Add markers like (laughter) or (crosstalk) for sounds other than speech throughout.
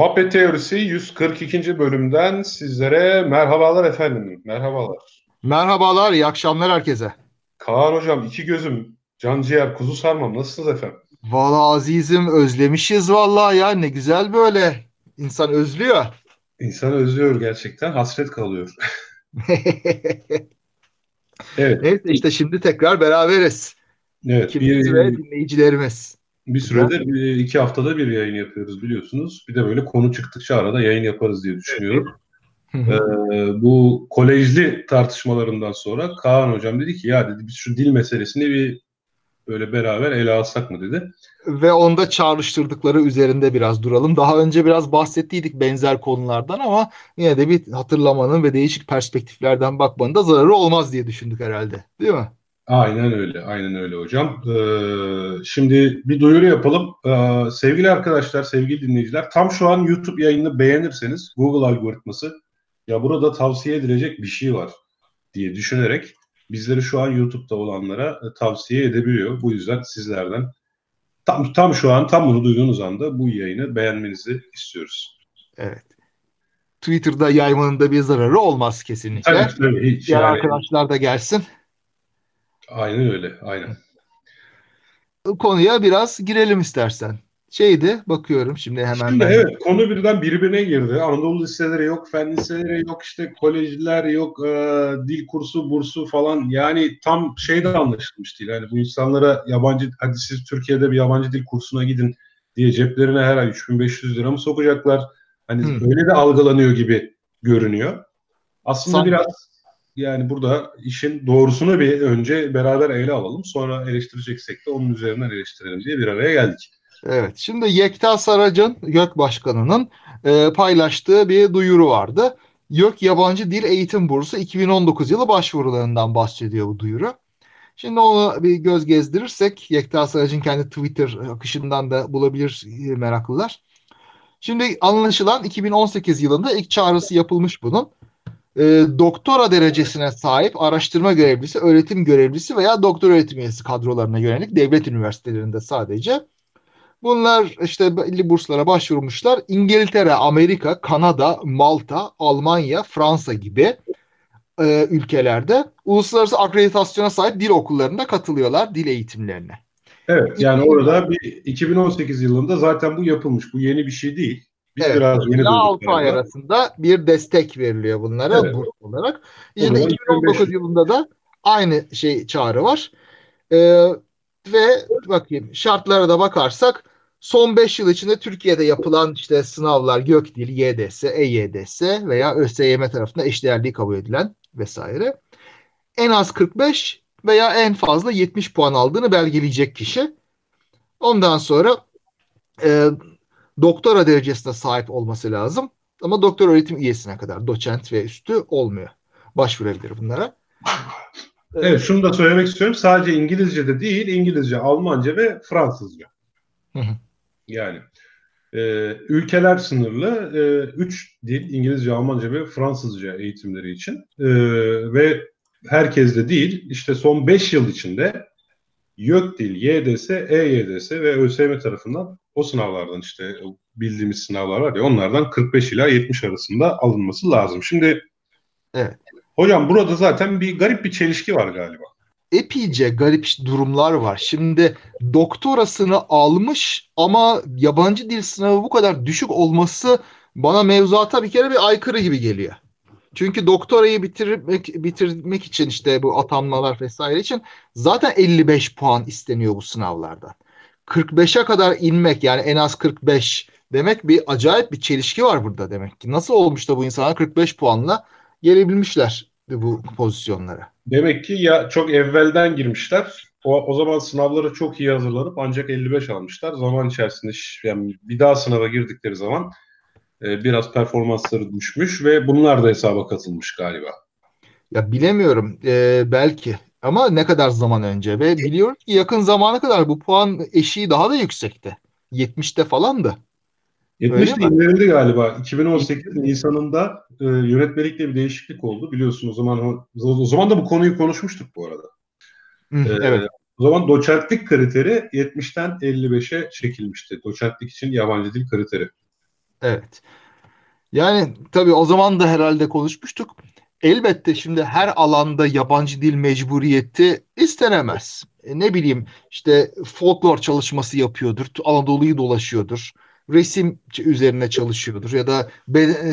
Muhabbet Teorisi 142. bölümden sizlere merhabalar efendim. Merhabalar. Merhabalar, iyi akşamlar herkese. Kaan hocam iki gözüm, can ciğer, kuzu sarmam nasılsınız efendim? Valla azizim özlemişiz vallahi ya ne güzel böyle. İnsan özlüyor. İnsan özlüyor gerçekten, hasret kalıyor. (laughs) (laughs) evet. Evet işte şimdi tekrar beraberiz. Evet. İkimiz bir, ve dinleyicilerimiz. Bir süredir bir, iki haftada bir yayın yapıyoruz biliyorsunuz. Bir de böyle konu çıktıkça arada yayın yaparız diye düşünüyorum. ee, bu kolejli tartışmalarından sonra Kaan hocam dedi ki ya dedi biz şu dil meselesini bir böyle beraber ele alsak mı dedi. Ve onda çağrıştırdıkları üzerinde biraz duralım. Daha önce biraz bahsettiydik benzer konulardan ama yine de bir hatırlamanın ve değişik perspektiflerden bakmanın da zararı olmaz diye düşündük herhalde. Değil mi? Aynen öyle, aynen öyle hocam. Ee, şimdi bir duyuru yapalım. Ee, sevgili arkadaşlar, sevgili dinleyiciler, tam şu an YouTube yayını beğenirseniz Google algoritması ya burada tavsiye edilecek bir şey var diye düşünerek bizleri şu an YouTube'da olanlara e, tavsiye edebiliyor. Bu yüzden sizlerden tam tam şu an tam bunu duyduğunuz anda bu yayını beğenmenizi istiyoruz. Evet. Twitter'da yaymanın da bir zararı olmaz kesinlikle. Evet, tabii. Hiç Diğer yani... arkadaşlar da gelsin. Aynen öyle, aynen. Konuya biraz girelim istersen. Şeydi, bakıyorum şimdi hemen. Şimdi ben... evet, konu birden birbirine girdi. Anadolu liseleri yok, fen liseleri yok, işte kolejler yok, e, dil kursu, bursu falan. Yani tam şey de anlaşılmış değil. Yani bu insanlara yabancı, hadi siz Türkiye'de bir yabancı dil kursuna gidin diye ceplerine her ay 3500 lira mı sokacaklar? Hani hmm. öyle de algılanıyor gibi görünüyor. Aslında San... biraz yani burada işin doğrusunu bir önce beraber ele alalım. Sonra eleştireceksek de onun üzerinden eleştirelim diye bir araya geldik. Evet. Şimdi Yekta Sarac'ın YÖK Başkanı'nın e, paylaştığı bir duyuru vardı. YÖK Yabancı Dil Eğitim Bursu 2019 yılı başvurularından bahsediyor bu duyuru. Şimdi onu bir göz gezdirirsek Yekta Sarac'ın kendi Twitter akışından da bulabilir e, meraklılar. Şimdi anlaşılan 2018 yılında ilk çağrısı yapılmış bunun e, doktora derecesine sahip araştırma görevlisi, öğretim görevlisi veya doktor öğretim üyesi kadrolarına yönelik devlet üniversitelerinde sadece. Bunlar işte belli burslara başvurmuşlar. İngiltere, Amerika, Kanada, Malta, Almanya, Fransa gibi e, ülkelerde uluslararası akreditasyona sahip dil okullarında katılıyorlar dil eğitimlerine. Evet yani orada bir 2018 yılında zaten bu yapılmış. Bu yeni bir şey değil. Biz evet, biraz yeni 6 ay arasında bir destek veriliyor bunlara evet. burs olarak. Yine 2019 yılında da aynı şey çağrı var. Ee, ve bakayım şartlara da bakarsak son 5 yıl içinde Türkiye'de yapılan işte sınavlar GÖKDİL, YDS, EYDS veya ÖSYM tarafından eşdeğerliği kabul edilen vesaire. En az 45 veya en fazla 70 puan aldığını belgeleyecek kişi. Ondan sonra e, doktora derecesine sahip olması lazım. Ama doktor öğretim üyesine kadar doçent ve üstü olmuyor. Başvurabilir bunlara. Evet şunu da söylemek istiyorum. Sadece İngilizce de değil, İngilizce, Almanca ve Fransızca. Yani e, ülkeler sınırlı e, üç dil İngilizce, Almanca ve Fransızca eğitimleri için e, ve herkes de değil işte son 5 yıl içinde YÖKDİL, YDS, EYDS ve ÖSYM tarafından o sınavlardan işte bildiğimiz sınavlar var ya onlardan 45 ila 70 arasında alınması lazım. Şimdi evet. hocam burada zaten bir garip bir çelişki var galiba. Epeyce garip durumlar var. Şimdi doktorasını almış ama yabancı dil sınavı bu kadar düşük olması bana mevzuata bir kere bir aykırı gibi geliyor. Çünkü doktorayı bitirmek bitirmek için işte bu atanmalar vesaire için zaten 55 puan isteniyor bu sınavlardan. 45'e kadar inmek yani en az 45 demek bir acayip bir çelişki var burada demek ki. Nasıl olmuş da bu insanlar 45 puanla gelebilmişler bu pozisyonlara? Demek ki ya çok evvelden girmişler. O, o zaman sınavları çok iyi hazırlanıp ancak 55 almışlar. Zaman içerisinde yani bir daha sınava girdikleri zaman e, biraz performansları düşmüş ve bunlar da hesaba katılmış galiba. Ya bilemiyorum. E, belki ama ne kadar zaman önce ve biliyoruz ki yakın zamana kadar bu puan eşiği daha da yüksekti. 70'te falan da. 70'te indirildi galiba. 2018 Nisan'ında e, yönetmelikte bir değişiklik oldu. Biliyorsun o zaman o, o zaman da bu konuyu konuşmuştuk bu arada. Hı, ee, evet. O zaman doçentlik kriteri 70'ten 55'e çekilmişti. Doçentlik için yabancı dil kriteri. Evet. Yani tabii o zaman da herhalde konuşmuştuk. Elbette şimdi her alanda yabancı dil mecburiyeti istenemez. E, ne bileyim işte folklor çalışması yapıyordur, Anadolu'yu dolaşıyordur, resim üzerine çalışıyordur ya da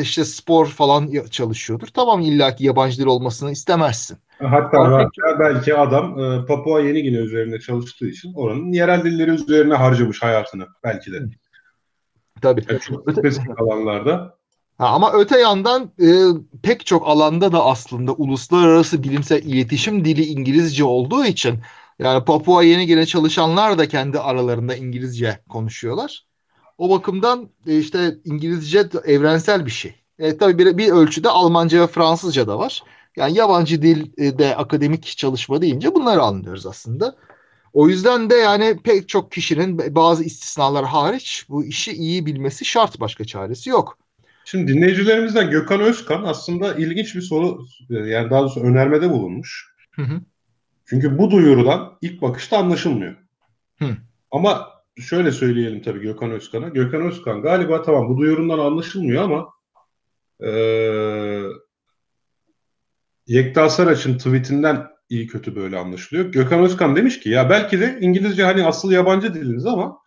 işte spor falan çalışıyordur. Tamam illaki yabancı dil olmasını istemezsin. Hatta Ama belki adam e, Papua Yeni Gine üzerine çalıştığı için oranın yerel dilleri üzerine harcamış hayatını belki de. Tabii. Yani çok spesifik (laughs) alanlarda. Ha, ama öte yandan e, pek çok alanda da aslında uluslararası bilimsel iletişim dili İngilizce olduğu için yani Papua Yeni Gine çalışanlar da kendi aralarında İngilizce konuşuyorlar. O bakımdan e, işte İngilizce evrensel bir şey. E, tabii bir, bir ölçüde Almanca ve Fransızca da var. Yani yabancı dilde akademik çalışma deyince bunları anlıyoruz aslında. O yüzden de yani pek çok kişinin bazı istisnalar hariç bu işi iyi bilmesi şart başka çaresi yok. Şimdi dinleyicilerimizden Gökhan Özkan aslında ilginç bir soru yani daha doğrusu önermede bulunmuş. Hı hı. Çünkü bu duyurudan ilk bakışta anlaşılmıyor. Hı. Ama şöyle söyleyelim tabii Gökhan Özkan'a. Gökhan Özkan galiba tamam bu duyurundan anlaşılmıyor ama ee, Yekta Saraç'ın tweetinden iyi kötü böyle anlaşılıyor. Gökhan Özkan demiş ki ya belki de İngilizce hani asıl yabancı diliniz ama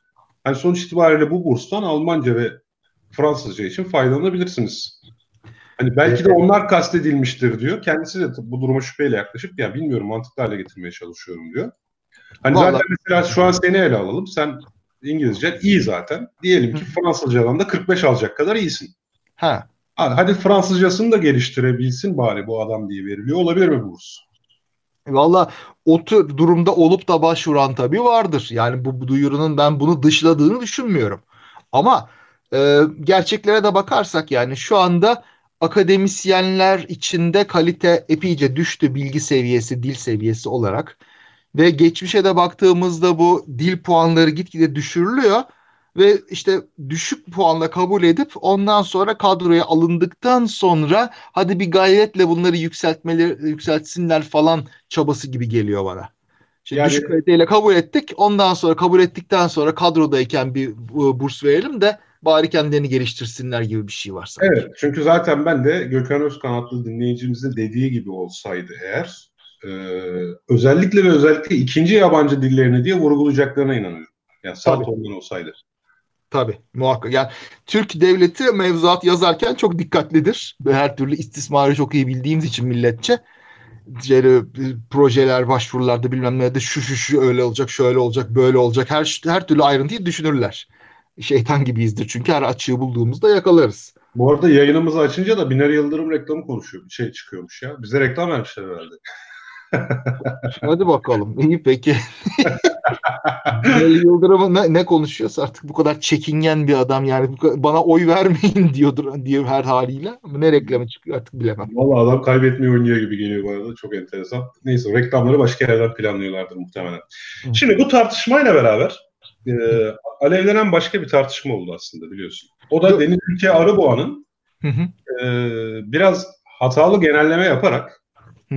hani sonuç itibariyle bu burstan Almanca ve Fransızca için faydalanabilirsiniz. Hani belki de onlar kastedilmiştir diyor. Kendisi de bu duruma şüpheyle yaklaşıp ya bilmiyorum mantıklı hale getirmeye çalışıyorum diyor. Hani Vallahi... zaten mesela şu an seni ele alalım. Sen İngilizce iyi zaten. Diyelim ki Fransızcadan da 45 alacak kadar iyisin. Ha. Hadi Fransızcasını da geliştirebilsin bari bu adam diye veriliyor. Olabilir mi burs? Valla o tür durumda olup da başvuran tabii vardır. Yani bu, bu duyurunun ben bunu dışladığını düşünmüyorum. Ama e, gerçeklere de bakarsak yani şu anda akademisyenler içinde kalite epeyce düştü bilgi seviyesi, dil seviyesi olarak. Ve geçmişe de baktığımızda bu dil puanları gitgide düşürülüyor ve işte düşük puanla kabul edip ondan sonra kadroya alındıktan sonra hadi bir gayretle bunları yükseltmeleri yükseltsinler falan çabası gibi geliyor bana. Şimdi yani, düşük kaliteyle kabul ettik. Ondan sonra kabul ettikten sonra kadrodayken bir burs verelim de bari kendilerini geliştirsinler gibi bir şey var sanki. Evet çünkü zaten ben de Gökhan Özkan adlı dinleyicimizin dediği gibi olsaydı eğer e, özellikle ve özellikle ikinci yabancı dillerini diye vurgulayacaklarına inanıyorum. Yani saat ondan olsaydı. Tabii muhakkak. Yani Türk devleti mevzuat yazarken çok dikkatlidir. Her türlü istismarı çok iyi bildiğimiz için milletçe. Yani, projeler, başvurularda bilmem ne de şu şu şu öyle olacak, şöyle olacak, böyle olacak. Her her türlü ayrıntıyı düşünürler. Şeytan gibiyizdir çünkü her açığı bulduğumuzda yakalarız. Bu arada yayınımızı açınca da Biner Yıldırım reklamı konuşuyor. Bir şey çıkıyormuş ya. Bize reklam vermişler herhalde. Hadi bakalım. İyi peki. (laughs) Binali Yıldırım'ı ne, ne konuşuyorsa artık bu kadar çekingen bir adam yani bana oy vermeyin (laughs) diyordur diyor her haliyle. Ne reklamı çıkıyor artık bilemem. Valla adam kaybetmeyi oynuyor gibi geliyor bana da. Çok enteresan. Neyse reklamları başka yerden planlıyorlardır muhtemelen. Hı. Şimdi bu tartışmayla beraber e, alevlenen başka bir tartışma oldu aslında biliyorsun. O da Deniz Ülke Arıboğa'nın e, biraz hatalı genelleme yaparak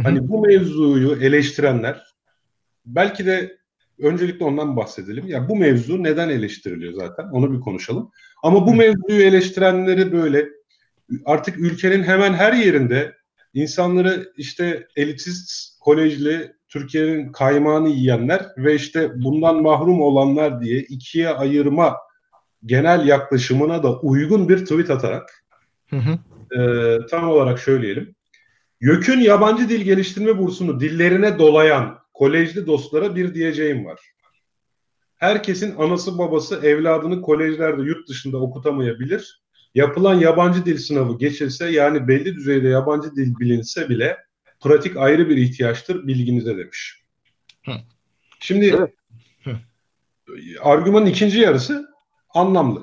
hani bu mevzuyu eleştirenler belki de öncelikle ondan bahsedelim. Ya bu mevzu neden eleştiriliyor zaten? Onu bir konuşalım. Ama bu mevzuyu eleştirenleri böyle artık ülkenin hemen her yerinde insanları işte elitist, kolejli, Türkiye'nin kaymağını yiyenler ve işte bundan mahrum olanlar diye ikiye ayırma genel yaklaşımına da uygun bir tweet atarak hı hı. E, tam olarak söyleyelim. YÖK'ün yabancı dil geliştirme bursunu dillerine dolayan kolejli dostlara bir diyeceğim var. Herkesin anası babası evladını kolejlerde yurt dışında okutamayabilir. Yapılan yabancı dil sınavı geçilse yani belli düzeyde yabancı dil bilinse bile pratik ayrı bir ihtiyaçtır bilginize demiş. Hı. Şimdi evet. Argümanın ikinci yarısı anlamlı.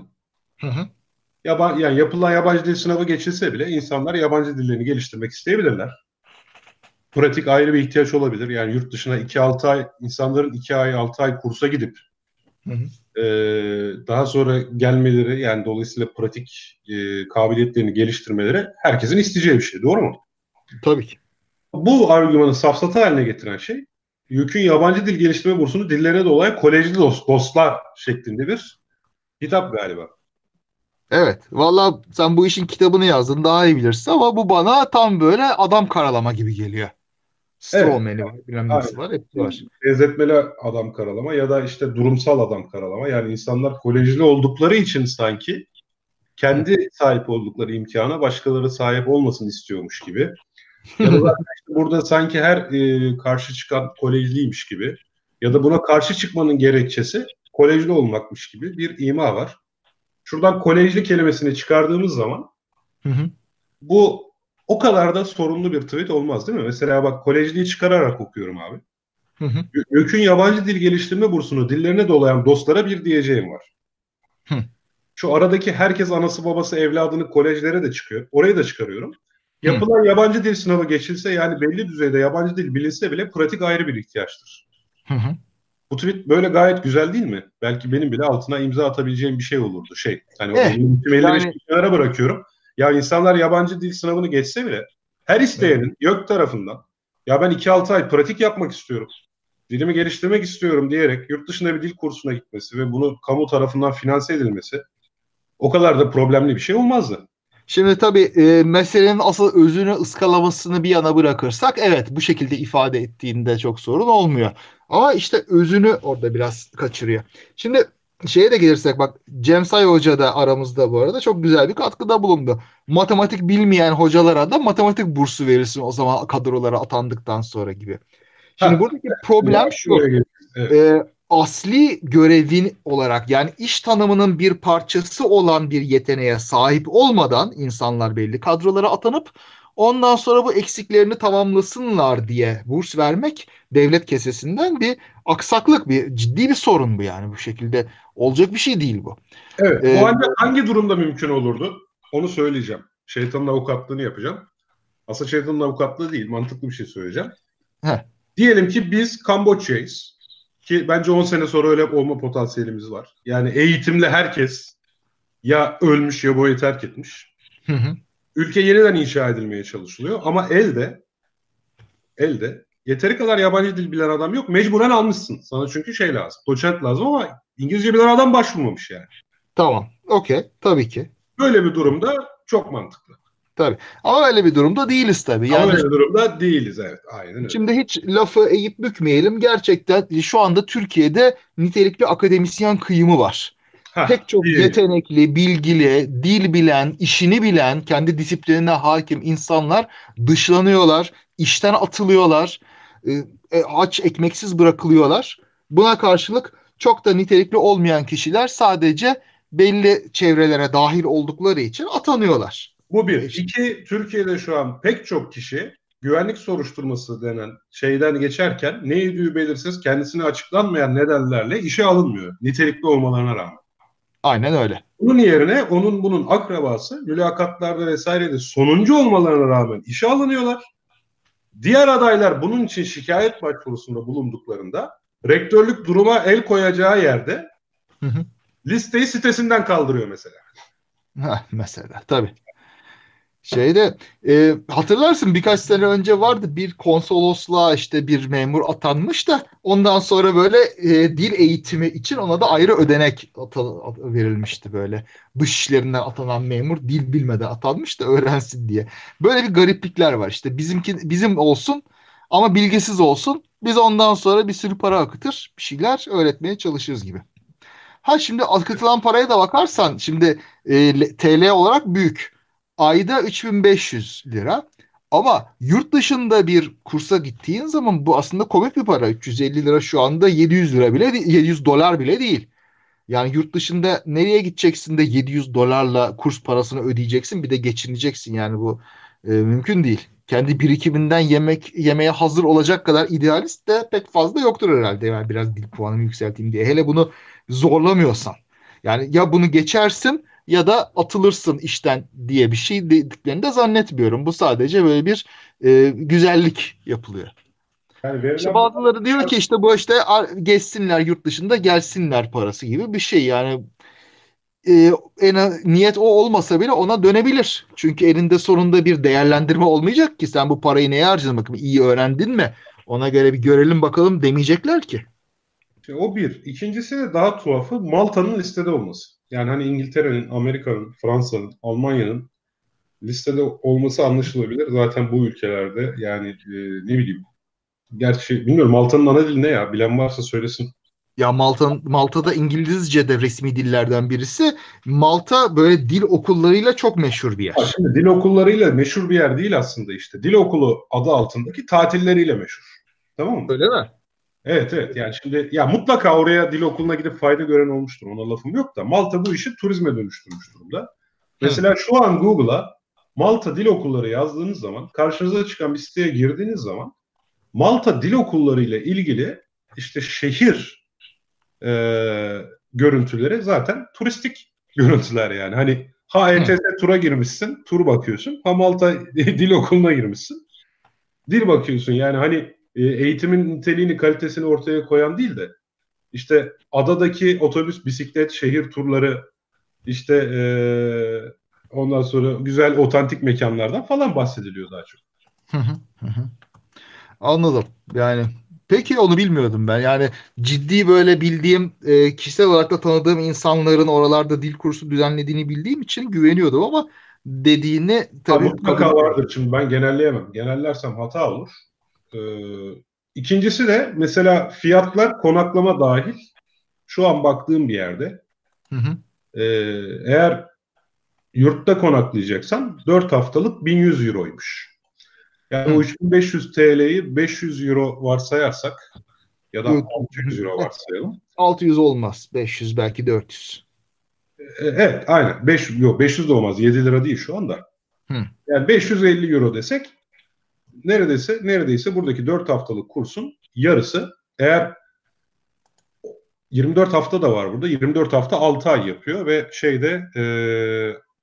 Hı hı. Yaban, yani yapılan yabancı dil sınavı geçilse bile insanlar yabancı dillerini geliştirmek isteyebilirler pratik ayrı bir ihtiyaç olabilir. Yani yurt dışına 2-6 ay insanların 2 ay 6 ay kursa gidip hı hı. E, daha sonra gelmeleri yani dolayısıyla pratik e, kabiliyetlerini geliştirmeleri herkesin isteyeceği bir şey. Doğru mu? Tabii ki. Bu argümanı safsata haline getiren şey YÖK'ün yabancı dil geliştirme bursunu dillerine dolayı kolejli dost, dostlar şeklinde bir hitap galiba. Evet. Valla sen bu işin kitabını yazdın daha iyi bilirsin ama bu bana tam böyle adam karalama gibi geliyor. Strawman'i evet. var, bilmem nesi var, hepsi var. Benzetmeli adam karalama ya da işte durumsal adam karalama. Yani insanlar kolejli oldukları için sanki kendi sahip oldukları imkana başkaları sahip olmasın istiyormuş gibi. Ya da işte burada sanki her e, karşı çıkan kolejliymiş gibi ya da buna karşı çıkmanın gerekçesi kolejli olmakmış gibi bir ima var. Şuradan kolejli kelimesini çıkardığımız zaman hı hı. bu o kadar da sorunlu bir tweet olmaz değil mi? Mesela bak kolejliği çıkararak okuyorum abi. Hı hı. YÖK'ün yabancı dil geliştirme bursunu dillerine dolayan dostlara bir diyeceğim var. Hı. Şu aradaki herkes anası babası evladını kolejlere de çıkıyor. Orayı da çıkarıyorum. Yapılan Hı. yabancı dil sınavı geçilse yani belli düzeyde yabancı dil bilinse bile pratik ayrı bir ihtiyaçtır. Hı hı. Bu tweet böyle gayet güzel değil mi? Belki benim bile altına imza atabileceğim bir şey olurdu. Şey, hani eh, o 55 yani... kenara bırakıyorum. Ya insanlar yabancı dil sınavını geçse bile her isteyenin evet. YÖK tarafından ya ben 2-6 ay pratik yapmak istiyorum. Dilimi geliştirmek istiyorum diyerek yurt dışında bir dil kursuna gitmesi ve bunu kamu tarafından finanse edilmesi o kadar da problemli bir şey olmazdı. Şimdi tabii e, meselenin asıl özünü ıskalamasını bir yana bırakırsak evet bu şekilde ifade ettiğinde çok sorun olmuyor. Ama işte özünü orada biraz kaçırıyor. Şimdi şeye de gelirsek bak Cem Say Hoca da aramızda bu arada çok güzel bir katkıda bulundu. Matematik bilmeyen hocalara da matematik bursu verilsin o zaman kadrolara atandıktan sonra gibi. Şimdi ha, buradaki problem şu. Evet. E, asli görevin olarak yani iş tanımının bir parçası olan bir yeteneğe sahip olmadan insanlar belli kadrolara atanıp ondan sonra bu eksiklerini tamamlasınlar diye burs vermek devlet kesesinden bir aksaklık, bir ciddi bir sorun bu yani bu şekilde olacak bir şey değil bu. Evet. Ee, bu halde hangi durumda mümkün olurdu? Onu söyleyeceğim. Şeytanın avukatlığını yapacağım. Aslında şeytanın avukatlığı değil, mantıklı bir şey söyleyeceğim. Heh. Diyelim ki biz Kamboçya'yız. Ki bence 10 sene sonra öyle olma potansiyelimiz var. Yani eğitimle herkes ya ölmüş ya boyu terk etmiş. Hı hı. Ülke yeniden inşa edilmeye çalışılıyor ama elde elde yeteri kadar yabancı dil bilen adam yok. Mecburen almışsın. Sana çünkü şey lazım. Doçent lazım ama İngilizce bilen adam başvurmamış yani. Tamam. Okey. Tabii ki. Böyle bir durumda çok mantıklı. Tabii. Ama öyle bir durumda değiliz tabii. Yani, Ama öyle bir durumda değiliz evet. Aynen öyle. Şimdi hiç lafı eğip bükmeyelim. Gerçekten şu anda Türkiye'de nitelikli akademisyen kıyımı var. Heh, Pek çok iyi. yetenekli, bilgili, dil bilen, işini bilen, kendi disiplinine hakim insanlar dışlanıyorlar, işten atılıyorlar, e, e, aç ekmeksiz bırakılıyorlar. Buna karşılık çok da nitelikli olmayan kişiler sadece belli çevrelere dahil oldukları için atanıyorlar. Bu bir. İki, Türkiye'de şu an pek çok kişi güvenlik soruşturması denen şeyden geçerken ne yediği belirsiz kendisine açıklanmayan nedenlerle işe alınmıyor. Nitelikli olmalarına rağmen. Aynen öyle. Bunun yerine onun bunun akrabası mülakatlarda vesairede sonuncu olmalarına rağmen işe alınıyorlar. Diğer adaylar bunun için şikayet başvurusunda bulunduklarında rektörlük duruma el koyacağı yerde hı hı. listeyi sitesinden kaldırıyor mesela. Ha, mesela tabii. Şeyde e, hatırlarsın birkaç sene önce vardı bir konsolosluğa işte bir memur atanmış da ondan sonra böyle e, dil eğitimi için ona da ayrı ödenek at- verilmişti böyle. Dış işlerinden atanan memur dil bilmeden atanmış da öğrensin diye. Böyle bir gariplikler var işte bizimki bizim olsun ama bilgisiz olsun biz ondan sonra bir sürü para akıtır bir şeyler öğretmeye çalışırız gibi. Ha şimdi akıtılan paraya da bakarsan şimdi e, TL olarak büyük ayda 3500 lira. Ama yurt dışında bir kursa gittiğin zaman bu aslında komik bir para. 350 lira şu anda 700 lira bile 700 dolar bile değil. Yani yurt dışında nereye gideceksin de 700 dolarla kurs parasını ödeyeceksin bir de geçineceksin yani bu e, mümkün değil. Kendi birikiminden yemek yemeye hazır olacak kadar idealist de pek fazla yoktur herhalde. Yani biraz dil puanımı yükselteyim diye. Hele bunu zorlamıyorsan. Yani ya bunu geçersin ya da atılırsın işten diye bir şey dediklerini de zannetmiyorum. Bu sadece böyle bir e, güzellik yapılıyor. Yani işte bazıları diyor ki işte bu işte geçsinler yurt dışında gelsinler parası gibi bir şey yani e, en niyet o olmasa bile ona dönebilir. Çünkü elinde sonunda bir değerlendirme olmayacak ki sen bu parayı neye harcadın bakayım iyi öğrendin mi? Ona göre bir görelim bakalım demeyecekler ki. o bir. İkincisi de daha tuhafı Malta'nın listede olması. Yani hani İngiltere'nin, Amerika'nın, Fransa'nın, Almanya'nın listede olması anlaşılabilir. Zaten bu ülkelerde yani e, ne bileyim. Gerçi bilmiyorum Malta'nın ana dili ne ya? Bilen varsa söylesin. Ya Malta Malta'da İngilizce de resmi dillerden birisi. Malta böyle dil okullarıyla çok meşhur bir yer. Ha, şimdi dil okullarıyla meşhur bir yer değil aslında işte. Dil okulu adı altındaki tatilleriyle meşhur. Tamam mı? Öyle mi? Evet evet yani şimdi ya mutlaka oraya dil okuluna gidip fayda gören olmuştur. Ona lafım yok da Malta bu işi turizme dönüştürmüş durumda. Mesela şu an Google'a Malta dil okulları yazdığınız zaman karşınıza çıkan bir siteye girdiğiniz zaman Malta dil okulları ile ilgili işte şehir e, görüntüleri zaten turistik görüntüler yani. Hani ha ETS tura girmişsin, tur bakıyorsun. Ha Malta (laughs) dil okuluna girmişsin. Dil bakıyorsun yani hani e, eğitimin niteliğini, kalitesini ortaya koyan değil de işte adadaki otobüs, bisiklet, şehir turları işte e, ondan sonra güzel otantik mekanlardan falan bahsediliyor daha çok. Anladım. Yani peki onu bilmiyordum ben. Yani ciddi böyle bildiğim e, kişisel olarak da tanıdığım insanların oralarda dil kursu düzenlediğini bildiğim için güveniyordum ama dediğini tabii mutlaka vardır. Şimdi ben genelleyemem. Genellersem hata olur. Ee, ikincisi de mesela fiyatlar konaklama dahil şu an baktığım bir yerde hı hı. E, eğer yurtta konaklayacaksan 4 haftalık 1100 euroymuş. Yani hı. o 3500 TL'yi 500 euro varsayarsak ya da 600 euro varsayalım. 600 olmaz. 500 belki 400. E, evet aynen. 500, yok 500 de olmaz. 7 lira değil şu anda. Hı. Yani 550 euro desek neredeyse neredeyse buradaki 4 haftalık kursun yarısı eğer 24 hafta da var burada. 24 hafta 6 ay yapıyor ve şeyde e,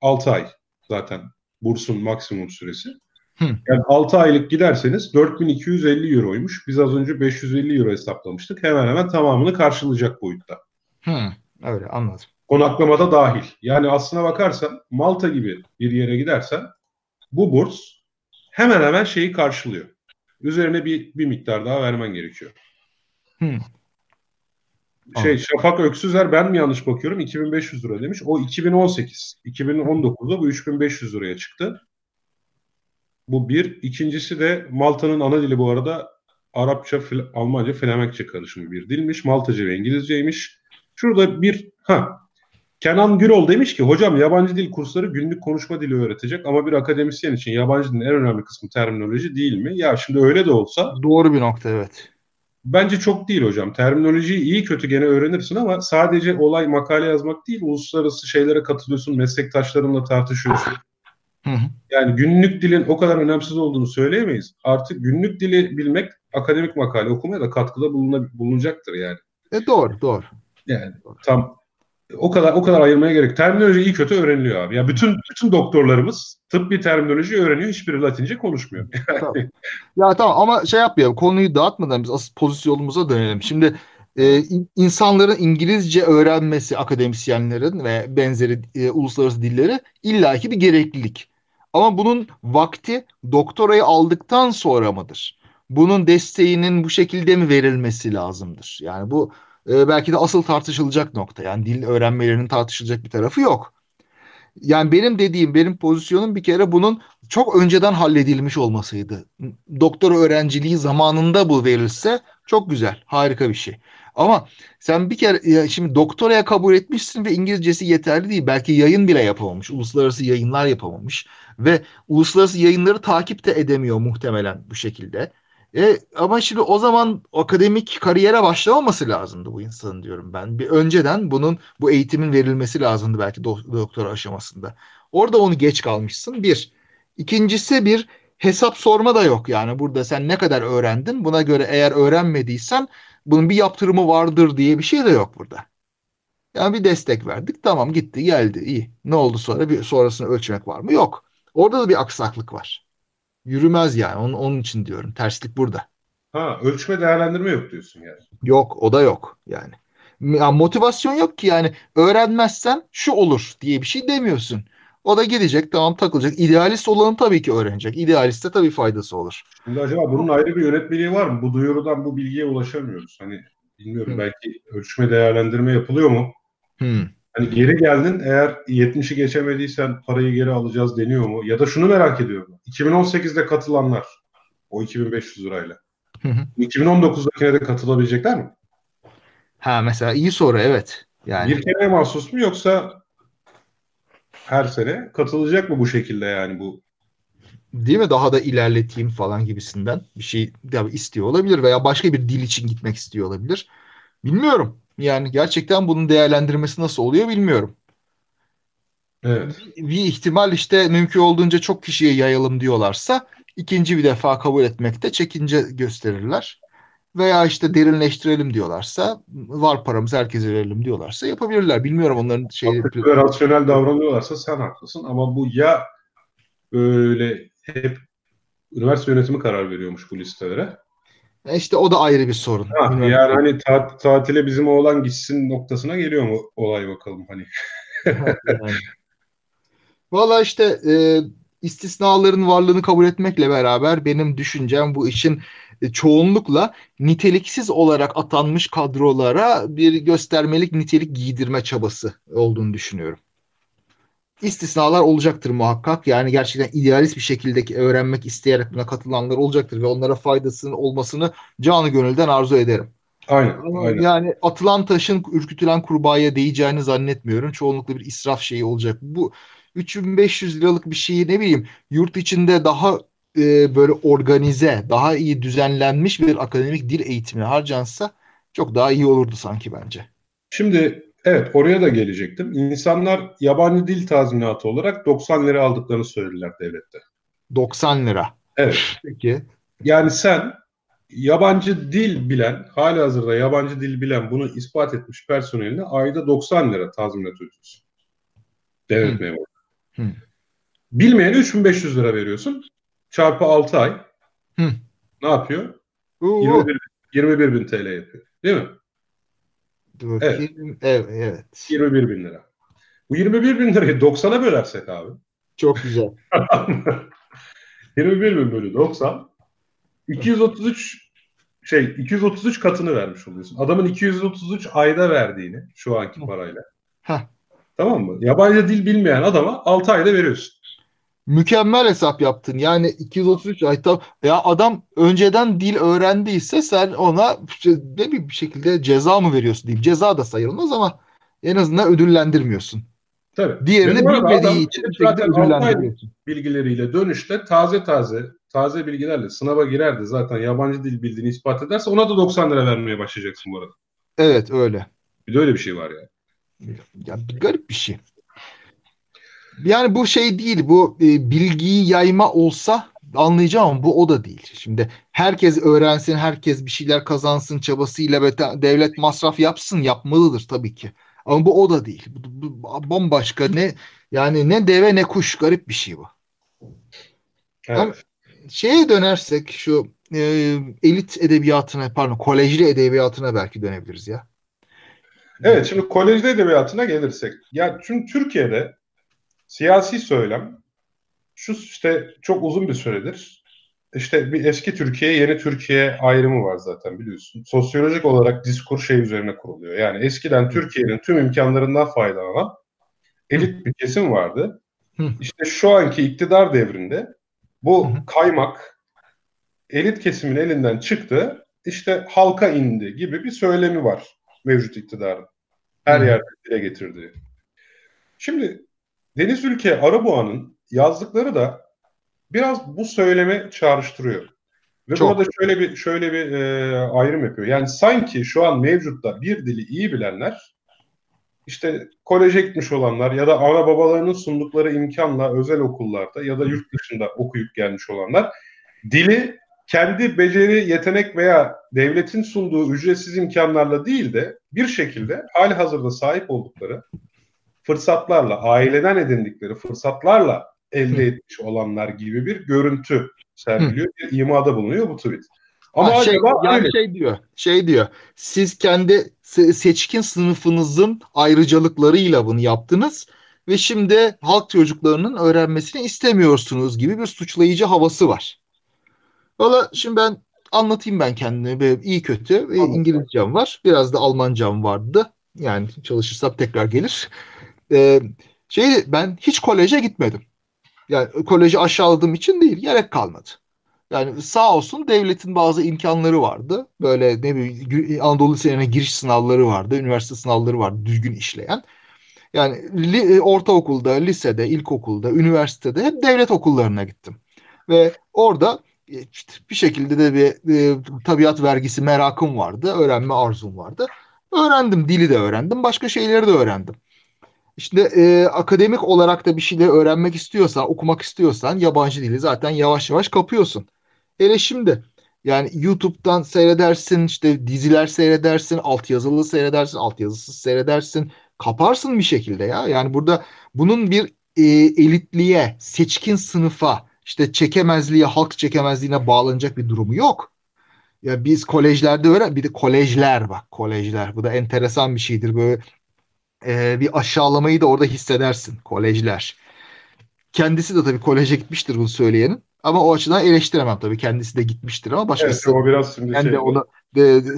6 ay zaten bursun maksimum süresi. Hı. Yani 6 aylık giderseniz 4250 euroymuş. Biz az önce 550 euro hesaplamıştık. Hemen hemen tamamını karşılayacak boyutta. Hı, öyle anladım. Konaklamada dahil. Yani aslına bakarsan Malta gibi bir yere gidersen bu burs hemen hemen şeyi karşılıyor. Üzerine bir, bir miktar daha vermen gerekiyor. Hmm. Şey Şafak Öksüzer ben mi yanlış bakıyorum 2500 lira demiş. O 2018. 2019'da bu 3500 liraya çıktı. Bu bir. İkincisi de Malta'nın ana dili bu arada Arapça, Almanca, Flemenkçe karışımı bir dilmiş. Maltaca ve İngilizceymiş. Şurada bir ha Kenan Gürol demiş ki hocam yabancı dil kursları günlük konuşma dili öğretecek ama bir akademisyen için yabancı dilin en önemli kısmı terminoloji değil mi? Ya şimdi öyle de olsa. Doğru bir nokta evet. Bence çok değil hocam. Terminolojiyi iyi kötü gene öğrenirsin ama sadece olay makale yazmak değil, uluslararası şeylere katılıyorsun, meslektaşlarınla tartışıyorsun. Hı hı. Yani günlük dilin o kadar önemsiz olduğunu söyleyemeyiz. Artık günlük dili bilmek akademik makale okumaya da katkıda bulunacaktır yani. E doğru, doğru. Yani tam o kadar o kadar ayırmaya gerek. Terminoloji iyi kötü öğreniliyor abi. Ya bütün bütün doktorlarımız tıbbi terminoloji öğreniyor. Hiçbiri Latince konuşmuyor. (laughs) tamam. Ya tamam ama şey yapmayalım. Konuyu dağıtmadan biz asıl pozisyonumuza dönelim. Şimdi e, insanların İngilizce öğrenmesi akademisyenlerin ve benzeri e, uluslararası dilleri illaki bir gereklilik. Ama bunun vakti doktorayı aldıktan sonra mıdır? Bunun desteğinin bu şekilde mi verilmesi lazımdır? Yani bu e, belki de asıl tartışılacak nokta. Yani dil öğrenmelerinin tartışılacak bir tarafı yok. Yani benim dediğim, benim pozisyonum bir kere bunun çok önceden halledilmiş olmasıydı. Doktor öğrenciliği zamanında bu verilse çok güzel, harika bir şey. Ama sen bir kere ya şimdi doktoraya kabul etmişsin ve İngilizcesi yeterli değil. Belki yayın bile yapamamış, uluslararası yayınlar yapamamış ve uluslararası yayınları takip de edemiyor muhtemelen bu şekilde. E, ama şimdi o zaman akademik kariyere başlamaması lazımdı bu insanın diyorum ben. Bir önceden bunun bu eğitimin verilmesi lazımdı belki do- doktora aşamasında. Orada onu geç kalmışsın bir. İkincisi bir hesap sorma da yok yani burada sen ne kadar öğrendin buna göre eğer öğrenmediysen bunun bir yaptırımı vardır diye bir şey de yok burada. Yani bir destek verdik tamam gitti geldi iyi. Ne oldu sonra bir sonrasını ölçmek var mı? Yok. Orada da bir aksaklık var yürümez yani. Onun, onun için diyorum. Terslik burada. Ha ölçme değerlendirme yok diyorsun yani. Yok o da yok yani. Ya, motivasyon yok ki yani öğrenmezsen şu olur diye bir şey demiyorsun. O da gidecek tamam takılacak. İdealist olanı tabii ki öğrenecek. İdealiste tabii faydası olur. Şimdi acaba bunun ayrı bir yönetmeliği var mı? Bu duyurudan bu bilgiye ulaşamıyoruz. Hani bilmiyorum hmm. belki ölçme değerlendirme yapılıyor mu? Hmm. Hani geri geldin eğer 70'i geçemediysen parayı geri alacağız deniyor mu? Ya da şunu merak ediyorum. 2018'de katılanlar o 2500 lirayla. Hı hı. 2019'dakine de katılabilecekler mi? Ha mesela iyi soru evet. Yani. Bir kere mahsus mu yoksa her sene katılacak mı bu şekilde yani bu? Değil mi? Daha da ilerleteyim falan gibisinden bir şey istiyor olabilir veya başka bir dil için gitmek istiyor olabilir. Bilmiyorum. Yani gerçekten bunun değerlendirmesi nasıl oluyor bilmiyorum. Evet. Bir ihtimal işte mümkün olduğunca çok kişiye yayalım diyorlarsa ikinci bir defa kabul etmekte çekince gösterirler. Veya işte derinleştirelim diyorlarsa var paramız herkese verelim diyorlarsa yapabilirler. Bilmiyorum onların şeyi. Rasyonel davranıyorlarsa sen haklısın ama bu ya böyle hep üniversite yönetimi karar veriyormuş bu listelere e işte o da ayrı bir sorun. Ha, yani hani ta- tatile bizim oğlan gitsin noktasına geliyor mu olay bakalım hani. (laughs) yani. Valla işte e, istisnaların varlığını kabul etmekle beraber benim düşüncem bu işin e, çoğunlukla niteliksiz olarak atanmış kadrolara bir göstermelik nitelik giydirme çabası olduğunu düşünüyorum istisnalar olacaktır muhakkak. Yani gerçekten idealist bir şekilde öğrenmek isteyerek buna katılanlar olacaktır ve onlara faydasının olmasını canı gönülden arzu ederim. Aynen, aynen. Yani atılan taşın ürkütülen kurbağaya değeceğini zannetmiyorum. Çoğunlukla bir israf şeyi olacak. Bu 3500 liralık bir şeyi ne bileyim yurt içinde daha e, böyle organize, daha iyi düzenlenmiş bir akademik dil eğitimi harcansa çok daha iyi olurdu sanki bence. Şimdi Evet oraya da gelecektim. İnsanlar yabancı dil tazminatı olarak 90 lira aldıklarını söylediler devlette. 90 lira. Evet. Peki. Yani sen yabancı dil bilen, hali hazırda yabancı dil bilen bunu ispat etmiş personeline ayda 90 lira tazminat ödüyorsun. Devlet memuru. Bilmeyene 3500 lira veriyorsun. Çarpı 6 ay. Hı. Ne yapıyor? Oo. 21, 21 bin TL yapıyor. Değil mi? Evet. evet. evet. 21 bin lira. Bu 21 bin lirayı 90'a bölersek abi. Çok güzel. (laughs) 21 bin bölü 90 233 şey 233 katını vermiş oluyorsun. Adamın 233 ayda verdiğini şu anki parayla. Heh. Tamam mı? Yabancı dil bilmeyen adama 6 ayda veriyorsun mükemmel hesap yaptın. Yani 233 ay tam ya adam önceden dil öğrendiyse sen ona ne bir şekilde ceza mı veriyorsun diyeyim. Ceza da sayılmaz ama en azından ödüllendirmiyorsun. Tabii. Diğerini bilmediği için zaten ödüllendiriyorsun. bilgileriyle dönüşte taze taze taze bilgilerle sınava girerdi. Zaten yabancı dil bildiğini ispat ederse ona da 90 lira vermeye başlayacaksın bu arada. Evet öyle. Bir de öyle bir şey var yani. Ya bir garip bir şey. Yani bu şey değil bu e, bilgiyi yayma olsa anlayacağım ama bu o da değil. Şimdi herkes öğrensin, herkes bir şeyler kazansın çabasıyla ve devlet masraf yapsın, yapmalıdır tabii ki. Ama bu o da değil. Bu, bu bambaşka ne yani ne deve ne kuş garip bir şey bu. Evet. Ama şeye dönersek şu e, elit edebiyatına pardon kolejli edebiyatına belki dönebiliriz ya. Evet şimdi kolejli edebiyatına gelirsek. Ya çünkü Türkiye'de Siyasi söylem şu işte çok uzun bir süredir işte bir eski Türkiye, yeni Türkiye ayrımı var zaten biliyorsun. Sosyolojik olarak diskur şey üzerine kuruluyor. Yani eskiden Türkiye'nin tüm imkanlarından faydalanan elit bir kesim vardı. İşte şu anki iktidar devrinde bu kaymak elit kesimin elinden çıktı. İşte halka indi gibi bir söylemi var mevcut iktidarın. Her yerde dile getirdiği. Şimdi Deniz Ülke Araboğa'nın yazdıkları da biraz bu söyleme çağrıştırıyor. Ve Çok. burada şöyle bir şöyle bir e, ayrım yapıyor. Yani sanki şu an mevcutta bir dili iyi bilenler işte koleje gitmiş olanlar ya da ana babalarının sundukları imkanla özel okullarda ya da yurt dışında okuyup gelmiş olanlar dili kendi beceri, yetenek veya devletin sunduğu ücretsiz imkanlarla değil de bir şekilde hali hazırda sahip oldukları fırsatlarla, aileden edindikleri fırsatlarla elde etmiş olanlar gibi bir görüntü sergiliyor. Bir imada bulunuyor bu tweet. Ama ha, şey, yani şey diyor, şey diyor. Siz kendi seçkin sınıfınızın ayrıcalıklarıyla bunu yaptınız ve şimdi halk çocuklarının öğrenmesini istemiyorsunuz gibi bir suçlayıcı havası var. Valla şimdi ben anlatayım ben kendimi. İyi kötü. Anladım. İngilizcem var. Biraz da Almancam vardı. Yani çalışırsam tekrar gelir. Ee, şey ben hiç koleje gitmedim. Yani koleji aşağıladığım için değil, gerek kalmadı. Yani sağ olsun devletin bazı imkanları vardı. Böyle ne bileyim Anadolu Liselerine giriş sınavları vardı, üniversite sınavları vardı düzgün işleyen. Yani li, e, ortaokulda, lisede, ilkokulda, üniversitede hep devlet okullarına gittim. Ve orada e, işte bir şekilde de bir e, tabiat vergisi merakım vardı, öğrenme arzum vardı. Öğrendim, dili de öğrendim, başka şeyleri de öğrendim. İşte e, akademik olarak da bir şeyleri öğrenmek istiyorsan, okumak istiyorsan yabancı dili zaten yavaş yavaş kapıyorsun. Hele şimdi yani YouTube'dan seyredersin, işte diziler seyredersin, altyazılı seyredersin, altyazısız seyredersin. Kaparsın bir şekilde ya. Yani burada bunun bir e, elitliğe, seçkin sınıfa, işte çekemezliğe, halk çekemezliğine bağlanacak bir durumu yok. Ya biz kolejlerde öğren, bir de kolejler bak, kolejler. Bu da enteresan bir şeydir. Böyle e, bir aşağılamayı da orada hissedersin, kolejler. Kendisi de tabii koleje gitmiştir bunu söyleyenin. Ama o açıdan eleştiremem tabii. Kendisi de gitmiştir ama başkası evet, o biraz şimdi ben şey, de onu de, de,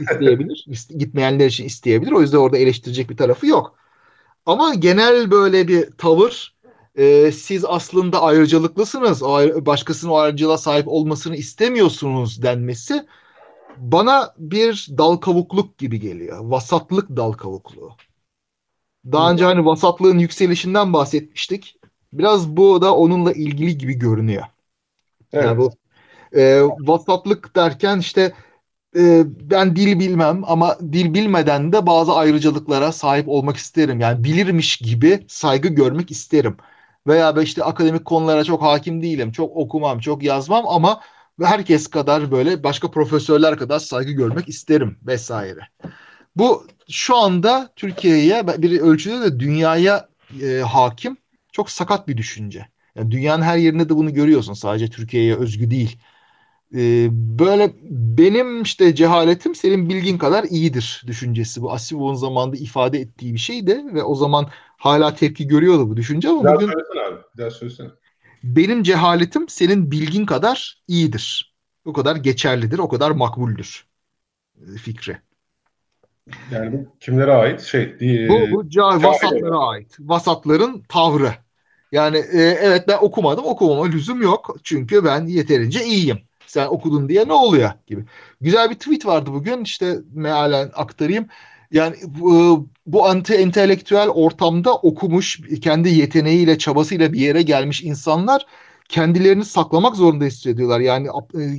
isteyebilir. (laughs) Gitmeyenler için isteyebilir. O yüzden orada eleştirecek bir tarafı yok. Ama genel böyle bir tavır e, siz aslında ayrıcalıklısınız. Başkasının o ayrıcalığa sahip olmasını istemiyorsunuz denmesi bana bir dal kavukluk gibi geliyor. Vasatlık dal kavukluğu. Daha önce hani vasatlığın yükselişinden bahsetmiştik. Biraz bu da onunla ilgili gibi görünüyor. Evet. Yani bu e, vasatlık derken işte e, ben dil bilmem ama dil bilmeden de bazı ayrıcalıklara sahip olmak isterim. Yani bilirmiş gibi saygı görmek isterim. Veya işte akademik konulara çok hakim değilim. Çok okumam, çok yazmam ama herkes kadar böyle başka profesörler kadar saygı görmek isterim vesaire. Bu şu anda Türkiye'ye bir ölçüde de dünyaya e, hakim çok sakat bir düşünce. Yani dünyanın her yerinde de bunu görüyorsun. Sadece Türkiye'ye özgü değil. Ee, böyle benim işte cehaletim senin bilgin kadar iyidir düşüncesi. Bu Asivov'un zamanında ifade ettiği bir şeydi ve o zaman hala tepki görüyordu bu düşünce ama bir bugün söylesene abi. Bir daha söylesene. Benim cehaletim senin bilgin kadar iyidir. O kadar geçerlidir, o kadar makbuldür e, fikri. Yani bu kimlere ait? Şey, bu, bu ca- vasatlara ait. Vasatların tavrı. Yani e, evet ben okumadım. Okumama lüzum yok. Çünkü ben yeterince iyiyim. Sen okudun diye ne oluyor gibi. Güzel bir tweet vardı bugün. İşte mealen aktarayım. Yani bu, bu anti entelektüel ortamda okumuş, kendi yeteneğiyle, çabasıyla bir yere gelmiş insanlar kendilerini saklamak zorunda hissediyorlar. Yani e,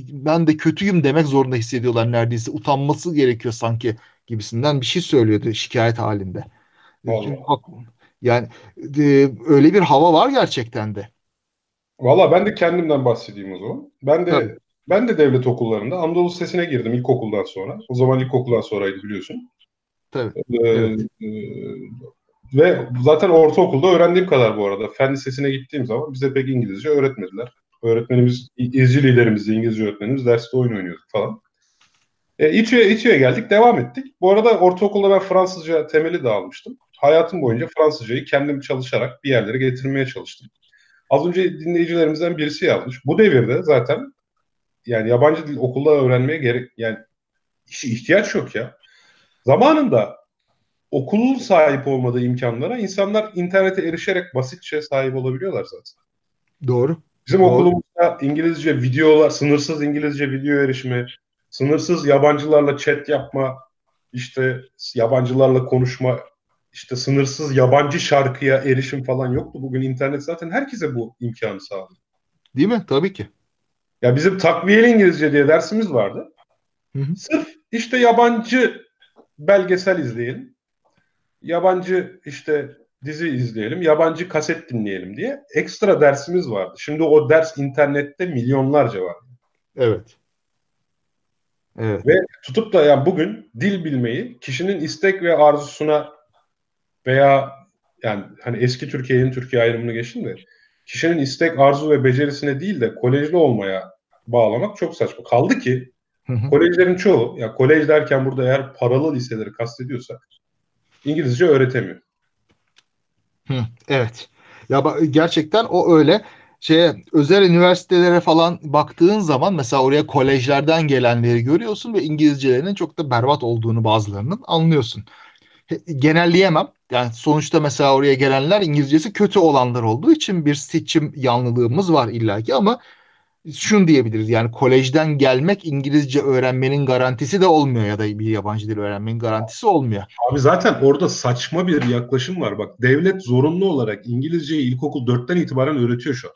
ben de kötüyüm demek zorunda hissediyorlar neredeyse. Utanması gerekiyor sanki gibisinden bir şey söylüyordu şikayet halinde. Allah. Yani e, öyle bir hava var gerçekten de. Valla ben de kendimden bahsedeyim o zaman. Ben de Tabii. ben de devlet okullarında Anadolu Lisesi'ne girdim ilkokuldan sonra. O zaman ilkokuldan sonraydı biliyorsun. Tabii. Ee, evet. e, ve zaten ortaokulda öğrendiğim kadar bu arada. Fen Lisesi'ne gittiğim zaman bize pek İngilizce öğretmediler. Öğretmenimiz, izci liderimiz, İngilizce öğretmenimiz derste oyun oynuyorduk falan. E, İTÜ'ye, İTÜ'ye geldik, devam ettik. Bu arada ortaokulda ben Fransızca temeli de almıştım. Hayatım boyunca Fransızcayı kendim çalışarak bir yerlere getirmeye çalıştım. Az önce dinleyicilerimizden birisi yazmış. Bu devirde zaten yani yabancı dil okulda öğrenmeye gerek yani ihtiyaç yok ya. Zamanında okulun sahip olmadığı imkanlara insanlar internete erişerek basitçe sahip olabiliyorlar zaten. Doğru. Bizim Doğru. okulumuzda İngilizce videolar, sınırsız İngilizce video erişimi, sınırsız yabancılarla chat yapma, işte yabancılarla konuşma, işte sınırsız yabancı şarkıya erişim falan yoktu. Bugün internet zaten herkese bu imkanı sağlıyor. Değil mi? Tabii ki. Ya bizim takviyeli İngilizce diye dersimiz vardı. Hı hı. Sırf işte yabancı belgesel izleyelim. Yabancı işte dizi izleyelim, yabancı kaset dinleyelim diye ekstra dersimiz vardı. Şimdi o ders internette milyonlarca var. Evet. Evet. Ve tutup da yani bugün dil bilmeyi kişinin istek ve arzusuna veya yani hani eski Türkiye yeni Türkiye ayrımını geçin de kişinin istek, arzu ve becerisine değil de kolejli olmaya bağlamak çok saçma. Kaldı ki hı hı. kolejlerin çoğu, ya kolej derken burada eğer paralı liseleri kastediyorsak İngilizce öğretemiyor. Hı, evet. Ya gerçekten o öyle. şeye özel üniversitelere falan baktığın zaman mesela oraya kolejlerden gelenleri görüyorsun ve İngilizcelerinin çok da berbat olduğunu bazılarının anlıyorsun. Genelleyemem. Yani sonuçta mesela oraya gelenler İngilizcesi kötü olanlar olduğu için bir seçim yanlılığımız var illaki ama şunu diyebiliriz yani kolejden gelmek İngilizce öğrenmenin garantisi de olmuyor ya da bir yabancı dil öğrenmenin garantisi olmuyor. Abi zaten orada saçma bir yaklaşım var. Bak devlet zorunlu olarak İngilizceyi ilkokul 4'ten itibaren öğretiyor şu an.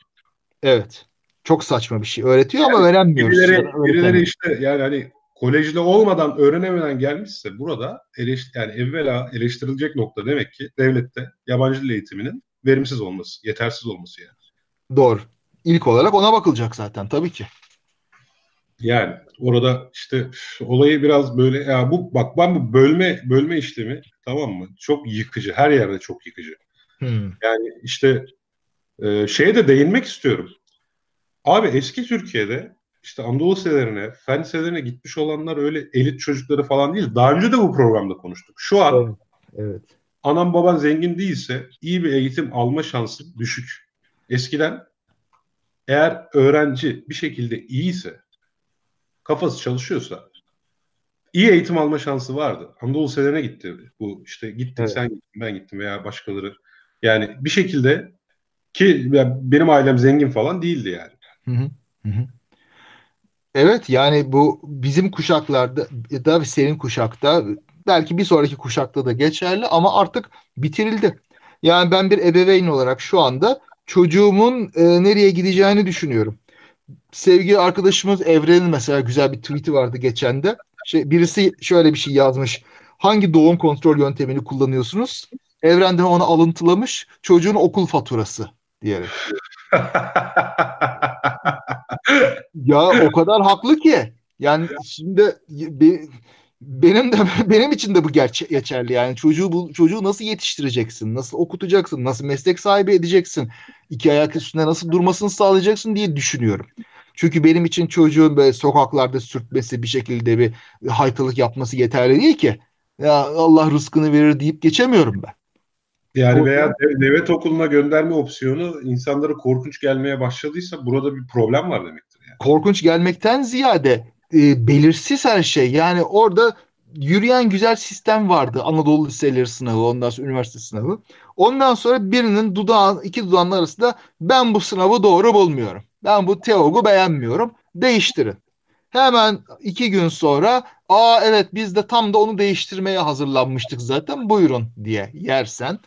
Evet. Çok saçma bir şey. Öğretiyor yani ama öğrenmiyoruz. Birileri, birileri işte yani hani kolejde olmadan öğrenemeden gelmişse burada eleş, yani evvela eleştirilecek nokta demek ki devlette yabancı dil eğitiminin verimsiz olması, yetersiz olması yani. Doğru. İlk olarak ona bakılacak zaten tabii ki. Yani orada işte olayı biraz böyle ya bu bak ben bu bölme bölme işlemi tamam mı? Çok yıkıcı. Her yerde çok yıkıcı. Hmm. Yani işte e, şeye de değinmek istiyorum. Abi eski Türkiye'de işte Anadolu liselerine, fen liselerine gitmiş olanlar öyle elit çocukları falan değil. Daha önce de bu programda konuştuk. Şu an evet. evet. anam baban zengin değilse iyi bir eğitim alma şansı düşük. Eskiden eğer öğrenci bir şekilde iyiyse, kafası çalışıyorsa iyi eğitim alma şansı vardı. Anadolu liselerine gitti. Bu işte gittik evet. sen gittin ben gittim veya başkaları. Yani bir şekilde ki benim ailem zengin falan değildi yani. Hı hı. Hı Evet yani bu bizim kuşaklarda da senin kuşakta belki bir sonraki kuşakta da geçerli ama artık bitirildi. Yani ben bir ebeveyn olarak şu anda çocuğumun e, nereye gideceğini düşünüyorum. Sevgili arkadaşımız Evren'in mesela güzel bir tweet'i vardı geçen de. Şey, birisi şöyle bir şey yazmış. Hangi doğum kontrol yöntemini kullanıyorsunuz? Evrenden onu alıntılamış. Çocuğun okul faturası diyerek. (laughs) ya o kadar haklı ki. Yani şimdi bir, benim de (laughs) benim için de bu gerçe geçerli yani çocuğu bu çocuğu nasıl yetiştireceksin nasıl okutacaksın nasıl meslek sahibi edeceksin iki ayak üstünde nasıl durmasını sağlayacaksın diye düşünüyorum. Çünkü benim için çocuğun böyle sokaklarda sürtmesi bir şekilde bir haytalık yapması yeterli değil ki. Ya Allah rızkını verir deyip geçemiyorum ben. Yani veya devlet okuluna gönderme opsiyonu insanlara korkunç gelmeye başladıysa burada bir problem var demektir. Yani. Korkunç gelmekten ziyade e, belirsiz her şey. Yani orada yürüyen güzel sistem vardı. Anadolu liseleri sınavı, ondan sonra üniversite sınavı. Ondan sonra birinin dudağı, iki dudağının arasında ben bu sınavı doğru bulmuyorum. Ben bu teogu beğenmiyorum. Değiştirin. Hemen iki gün sonra aa evet biz de tam da onu değiştirmeye hazırlanmıştık zaten buyurun diye yersen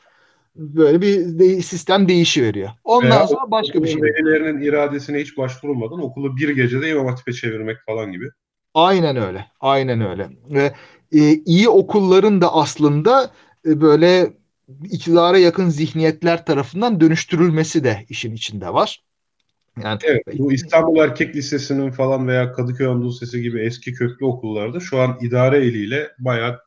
böyle bir de, sistem değişiveriyor. Ondan Veya sonra başka bir şey. Velilerinin iradesine hiç başvurulmadan okulu bir gecede İmam Hatip'e çevirmek falan gibi. Aynen öyle. Aynen öyle. Ve e, iyi okulların da aslında e, böyle iktidara yakın zihniyetler tarafından dönüştürülmesi de işin içinde var. Yani evet, bu İstanbul Erkek Lisesi'nin falan veya Kadıköy Anadolu Lisesi gibi eski köklü okullarda şu an idare eliyle bayağı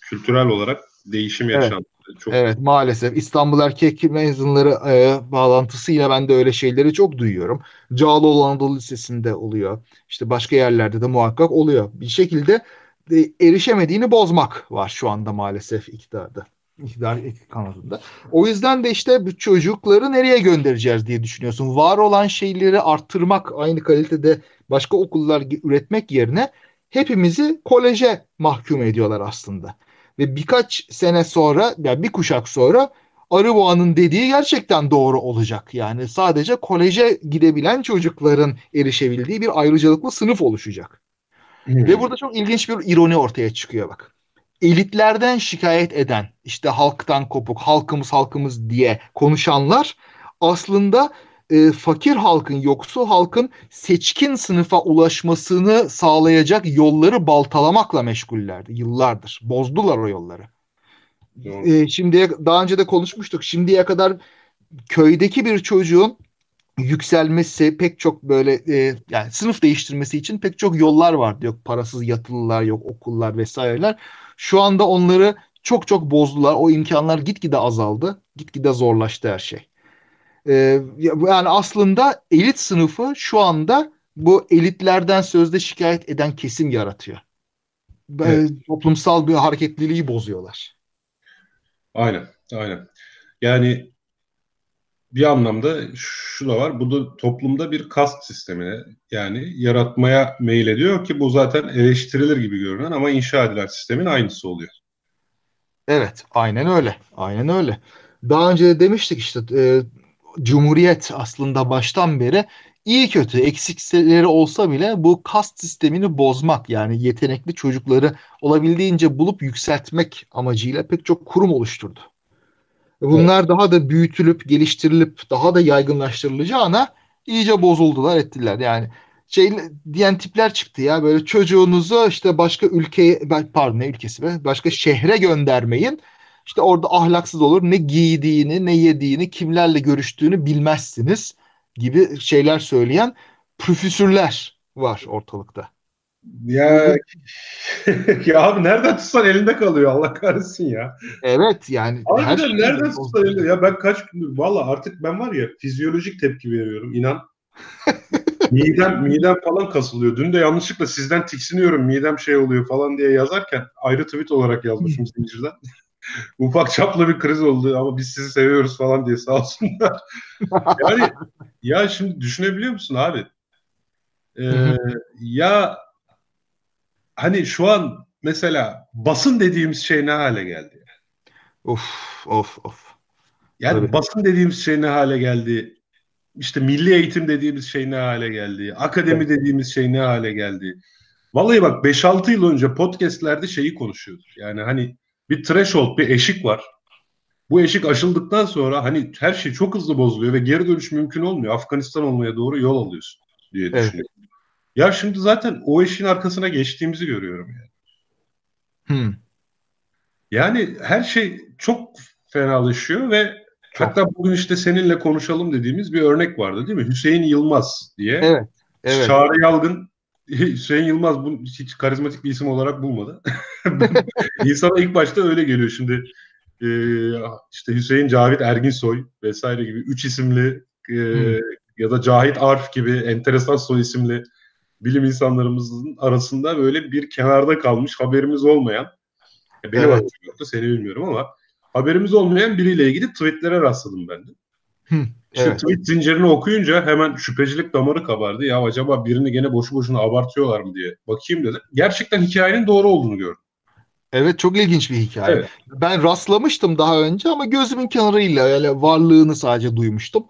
kültürel olarak değişim yaşandı. Evet. Çok... Evet maalesef İstanbul Erkek mezunları e, bağlantısıyla ben de öyle şeyleri çok duyuyorum. Cağaloğlu Anadolu Lisesi'nde oluyor. İşte başka yerlerde de muhakkak oluyor. Bir şekilde e, erişemediğini bozmak var şu anda maalesef iktidarda. İktidar kanadında. O yüzden de işte bu çocukları nereye göndereceğiz diye düşünüyorsun. Var olan şeyleri arttırmak, aynı kalitede başka okullar üretmek yerine hepimizi koleje mahkum ediyorlar aslında. Ve birkaç sene sonra yani bir kuşak sonra Arıboğa'nın dediği gerçekten doğru olacak. Yani sadece koleje gidebilen çocukların erişebildiği bir ayrıcalıklı sınıf oluşacak. Hmm. Ve burada çok ilginç bir ironi ortaya çıkıyor bak. Elitlerden şikayet eden, işte halktan kopuk, halkımız halkımız diye konuşanlar aslında e, fakir halkın, yoksul halkın seçkin sınıfa ulaşmasını sağlayacak yolları baltalamakla meşgullerdi yıllardır. Bozdular o yolları. E, şimdiye daha önce de konuşmuştuk. Şimdiye kadar köydeki bir çocuğun yükselmesi pek çok böyle e, yani sınıf değiştirmesi için pek çok yollar var diyor. Parasız yatılılar yok, okullar vesaireler. Şu anda onları çok çok bozdular. O imkanlar gitgide azaldı. Gitgide zorlaştı her şey. Ee, yani aslında elit sınıfı şu anda bu elitlerden sözde şikayet eden kesim yaratıyor. Evet. Toplumsal bir hareketliliği bozuyorlar. Aynen, aynen. Yani bir anlamda şu da var. Bu da toplumda bir kast sistemine yani yaratmaya meyil ediyor ki bu zaten eleştirilir gibi görünen ama inşa edilen sistemin aynısı oluyor. Evet, aynen öyle. Aynen öyle. Daha önce de demiştik işte e, Cumhuriyet aslında baştan beri iyi kötü eksikleri olsa bile bu kast sistemini bozmak yani yetenekli çocukları olabildiğince bulup yükseltmek amacıyla pek çok kurum oluşturdu. Bunlar evet. daha da büyütülüp geliştirilip daha da yaygınlaştırılacağına iyice bozuldular ettiler. Yani şey diyen tipler çıktı ya böyle çocuğunuzu işte başka ülkeye pardon ne ülkesi be başka şehre göndermeyin. İşte orada ahlaksız olur ne giydiğini ne yediğini kimlerle görüştüğünü bilmezsiniz gibi şeyler söyleyen profesörler var ortalıkta. Ya (laughs) ya abi nereden tutsan elinde kalıyor Allah kahretsin ya. Evet yani. Abi her şey nereden tutsan elinde? Ya ben kaç gündür valla artık ben var ya fizyolojik tepki veriyorum inan. (laughs) midem, midem falan kasılıyor. Dün de yanlışlıkla sizden tiksiniyorum midem şey oluyor falan diye yazarken ayrı tweet olarak yazmışım (laughs) zincirden. (laughs) Ufak çaplı bir kriz oldu ama biz sizi seviyoruz falan diye sağ olsunlar. (laughs) yani ya şimdi düşünebiliyor musun abi? Ee, ya hani şu an mesela basın dediğimiz şey ne hale geldi? Of of of. Yani Tabii. basın dediğimiz şey ne hale geldi? İşte milli eğitim dediğimiz şey ne hale geldi? Akademi evet. dediğimiz şey ne hale geldi? Vallahi bak 5-6 yıl önce podcastlerde şeyi konuşuyorduk. Yani hani bir threshold, bir eşik var. Bu eşik aşıldıktan sonra hani her şey çok hızlı bozuluyor ve geri dönüş mümkün olmuyor. Afganistan olmaya doğru yol alıyorsun diye evet. düşünüyorum. Ya şimdi zaten o eşin arkasına geçtiğimizi görüyorum yani. Hmm. Yani her şey çok fenalaşıyor ve çok. hatta bugün işte seninle konuşalım dediğimiz bir örnek vardı değil mi? Hüseyin Yılmaz diye. Evet. evet. Çağrı Yalgın (laughs) Hüseyin Yılmaz bu hiç karizmatik bir isim olarak bulmadı. (laughs) İnsana ilk başta öyle geliyor. Şimdi e, işte Hüseyin Cavit Erginsoy vesaire gibi üç isimli e, hmm. ya da Cahit Arf gibi enteresan soy isimli bilim insanlarımızın arasında böyle bir kenarda kalmış haberimiz olmayan benim evet. yoktu seni bilmiyorum ama haberimiz olmayan biriyle ilgili tweetlere rastladım ben de. İşte evet. tweet zincirini okuyunca hemen şüphecilik damarı kabardı. Ya acaba birini gene boşu boşuna abartıyorlar mı diye bakayım dedim. Gerçekten hikayenin doğru olduğunu gördüm. Evet çok ilginç bir hikaye. Evet. Ben rastlamıştım daha önce ama gözümün kenarıyla yani varlığını sadece duymuştum.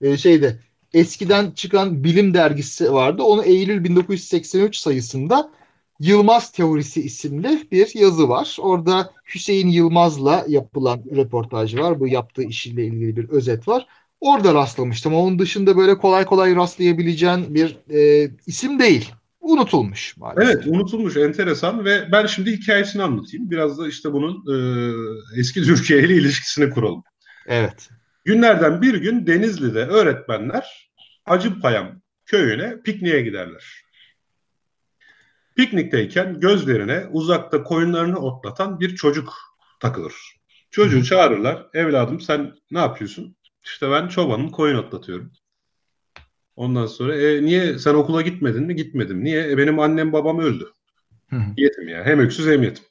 Ee, şeyde eskiden çıkan bilim dergisi vardı. Onu Eylül 1983 sayısında Yılmaz Teorisi isimli bir yazı var. Orada Hüseyin Yılmaz'la yapılan röportaj var. Bu yaptığı işiyle ilgili bir özet var. Orada rastlamıştım. Onun dışında böyle kolay kolay rastlayabileceğin bir e, isim değil. Unutulmuş maalesef. Evet unutulmuş enteresan ve ben şimdi hikayesini anlatayım. Biraz da işte bunun e, eski Türkiye ile ilişkisini kuralım. Evet. Günlerden bir gün Denizli'de öğretmenler Acıpayam köyüne pikniğe giderler. Piknikteyken gözlerine uzakta koyunlarını otlatan bir çocuk takılır. Çocuğu çağırırlar. Evladım sen ne yapıyorsun? İşte ben çobanın koyun otlatıyorum. Ondan sonra e, niye sen okula gitmedin mi? Gitmedim. Niye? E, benim annem babam öldü. Yetim ya. Hem öksüz hem yetim.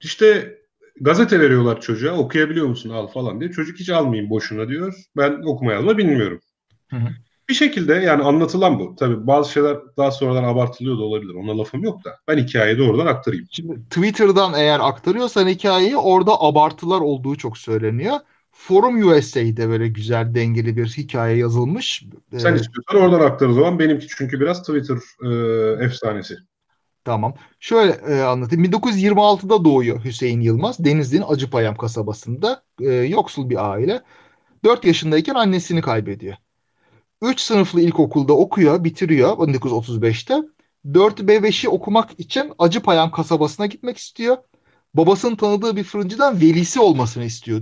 İşte gazete veriyorlar çocuğa okuyabiliyor musun al falan diye. Çocuk hiç almayayım boşuna diyor. Ben okuma yazma bilmiyorum. Hı hı. Bir şekilde yani anlatılan bu. Tabii bazı şeyler daha sonradan abartılıyor da olabilir. Ona lafım yok da. Ben hikayeyi doğrudan aktarayım. Şimdi Twitter'dan eğer aktarıyorsan hikayeyi orada abartılar olduğu çok söyleniyor. Forum USA'de böyle güzel dengeli bir hikaye yazılmış. Sen ee, istiyorsan oradan aktar o zaman. Benimki çünkü biraz Twitter e, efsanesi. Tamam. Şöyle e, anlatayım. 1926'da doğuyor Hüseyin Yılmaz. Denizli'nin Acıpayam kasabasında. E, yoksul bir aile. 4 yaşındayken annesini kaybediyor. 3 sınıflı ilkokulda okuyor, bitiriyor 1935'te. 4 ve 5'i okumak için Acıpayam kasabasına gitmek istiyor. Babasının tanıdığı bir fırıncıdan velisi olmasını istiyor.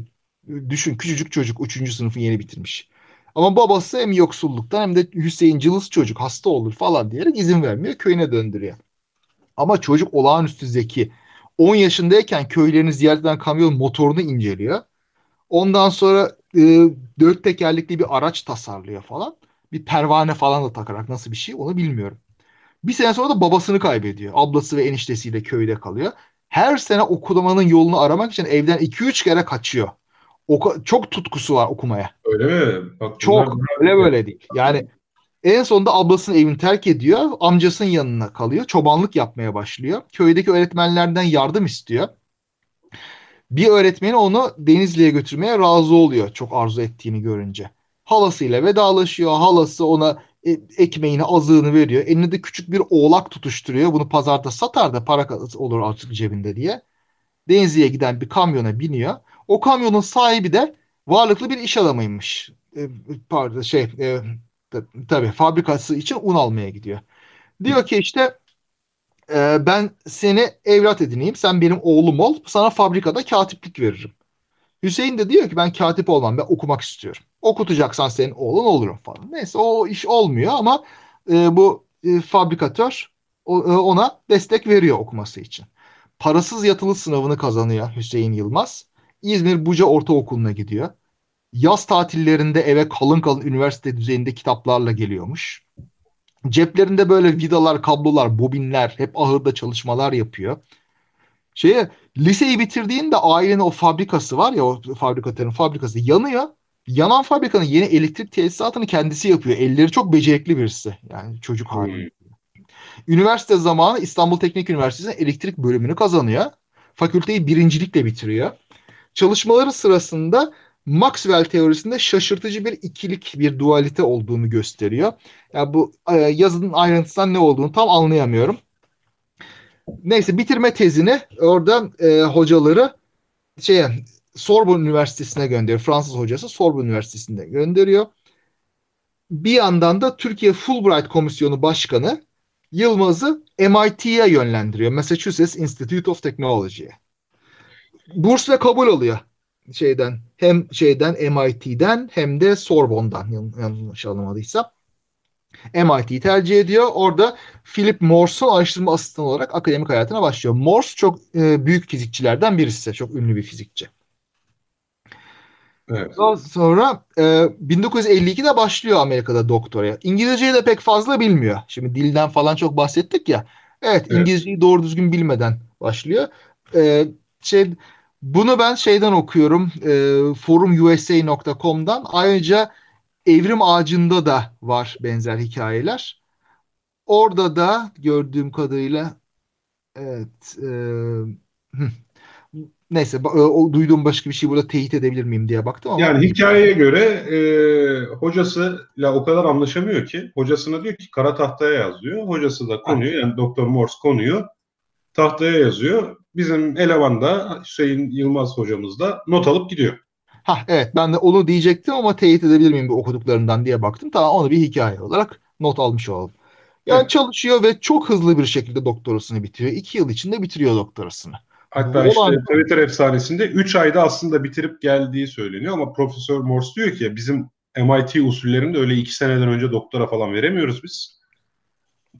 Düşün küçücük çocuk 3. sınıfın yeni bitirmiş. Ama babası hem yoksulluktan hem de Hüseyin cılız çocuk hasta olur falan diyerek izin vermiyor. Köyüne döndürüyor. Ama çocuk olağanüstü zeki. 10 yaşındayken köylerini ziyaret eden kamyon motorunu inceliyor. Ondan sonra e, dört tekerlekli bir araç tasarlıyor falan. Bir pervane falan da takarak nasıl bir şey onu bilmiyorum. Bir sene sonra da babasını kaybediyor. Ablası ve eniştesiyle köyde kalıyor. Her sene okumanın yolunu aramak için evden 2-3 kere kaçıyor. O, çok tutkusu var okumaya. Öyle mi? Bak, çok. Öyle böyle değil. Yani en sonunda ablasının evini terk ediyor. Amcasının yanına kalıyor. Çobanlık yapmaya başlıyor. Köydeki öğretmenlerden yardım istiyor. Bir öğretmeni onu Denizli'ye götürmeye razı oluyor çok arzu ettiğini görünce. Halasıyla vedalaşıyor. Halası ona e, ekmeğini, azığını veriyor. Elinde de küçük bir oğlak tutuşturuyor. Bunu pazarda satar da para olur artık cebinde diye. Denizli'ye giden bir kamyona biniyor. O kamyonun sahibi de varlıklı bir iş adamıymış. E, pardon şey e, tabii fabrikası için un almaya gidiyor. Diyor ki işte e, ben seni evlat edineyim. Sen benim oğlum ol. Sana fabrikada katiplik veririm. Hüseyin de diyor ki ben katip olmam. Ben okumak istiyorum. Okutacaksan senin oğlun olurum falan. Neyse o iş olmuyor ama e, bu e, fabrikatör o, e, ona destek veriyor okuması için. Parasız yatılı sınavını kazanıyor Hüseyin Yılmaz. İzmir Buca Ortaokulu'na gidiyor. Yaz tatillerinde eve kalın kalın üniversite düzeyinde kitaplarla geliyormuş. Ceplerinde böyle vidalar, kablolar, bobinler, hep ahırda çalışmalar yapıyor. Şeye liseyi bitirdiğinde ailenin o fabrikası var ya o fabrikatörün fabrikası yanıyor. Yanan fabrikanın yeni elektrik tesisatını kendisi yapıyor. Elleri çok becerikli birisi. Yani çocuk hmm. hali. Üniversite zamanı İstanbul Teknik Üniversitesi'nin elektrik bölümünü kazanıyor. Fakülteyi birincilikle bitiriyor. Çalışmaları sırasında Maxwell teorisinde şaşırtıcı bir ikilik, bir dualite olduğunu gösteriyor. Yani bu e, yazının ayrıntısından ne olduğunu tam anlayamıyorum. Neyse bitirme tezini orada e, hocaları şeye Sorbonne Üniversitesi'ne gönderiyor. Fransız hocası Sorbonne Üniversitesi'ne gönderiyor. Bir yandan da Türkiye Fulbright Komisyonu Başkanı Yılmaz'ı MIT'ye yönlendiriyor. Massachusetts Institute of Technology'ye. Bursla kabul alıyor şeyden hem şeyden MIT'den hem de Sorbonne'dan yanlış anlamadıysam. MIT'yi tercih ediyor. Orada Philip Morse'un araştırma asistanı olarak akademik hayatına başlıyor. Morse çok e, büyük fizikçilerden birisi. Çok ünlü bir fizikçi. Evet. Daha sonra e, 1952'de başlıyor Amerika'da doktoraya. İngilizceyi de pek fazla bilmiyor. Şimdi dilden falan çok bahsettik ya. Evet, evet. İngilizceyi doğru düzgün bilmeden başlıyor. E, şey bunu ben şeyden okuyorum. E, forum.usa.com'dan. Ayrıca Evrim Ağacı'nda da var benzer hikayeler. Orada da gördüğüm kadarıyla evet e, neyse o, duyduğum başka bir şey burada teyit edebilir miyim diye baktım ama. Yani hikayeye göre e, hocasıyla o kadar anlaşamıyor ki hocasına diyor ki kara tahtaya yaz diyor. Hocası da konuyor yani Doktor Morse konuyor tahtaya yazıyor. Bizim eleman da Hüseyin Yılmaz hocamız da not alıp gidiyor. Ha evet ben de onu diyecektim ama teyit edebilir miyim bu okuduklarından diye baktım. Tamam onu bir hikaye olarak not almış olalım. Yani evet. çalışıyor ve çok hızlı bir şekilde doktorasını bitiriyor. İki yıl içinde bitiriyor doktorasını. Hatta bu işte olan... Twitter efsanesinde 3 ayda aslında bitirip geldiği söyleniyor ama Profesör Morse diyor ki bizim MIT usullerinde öyle 2 seneden önce doktora falan veremiyoruz biz.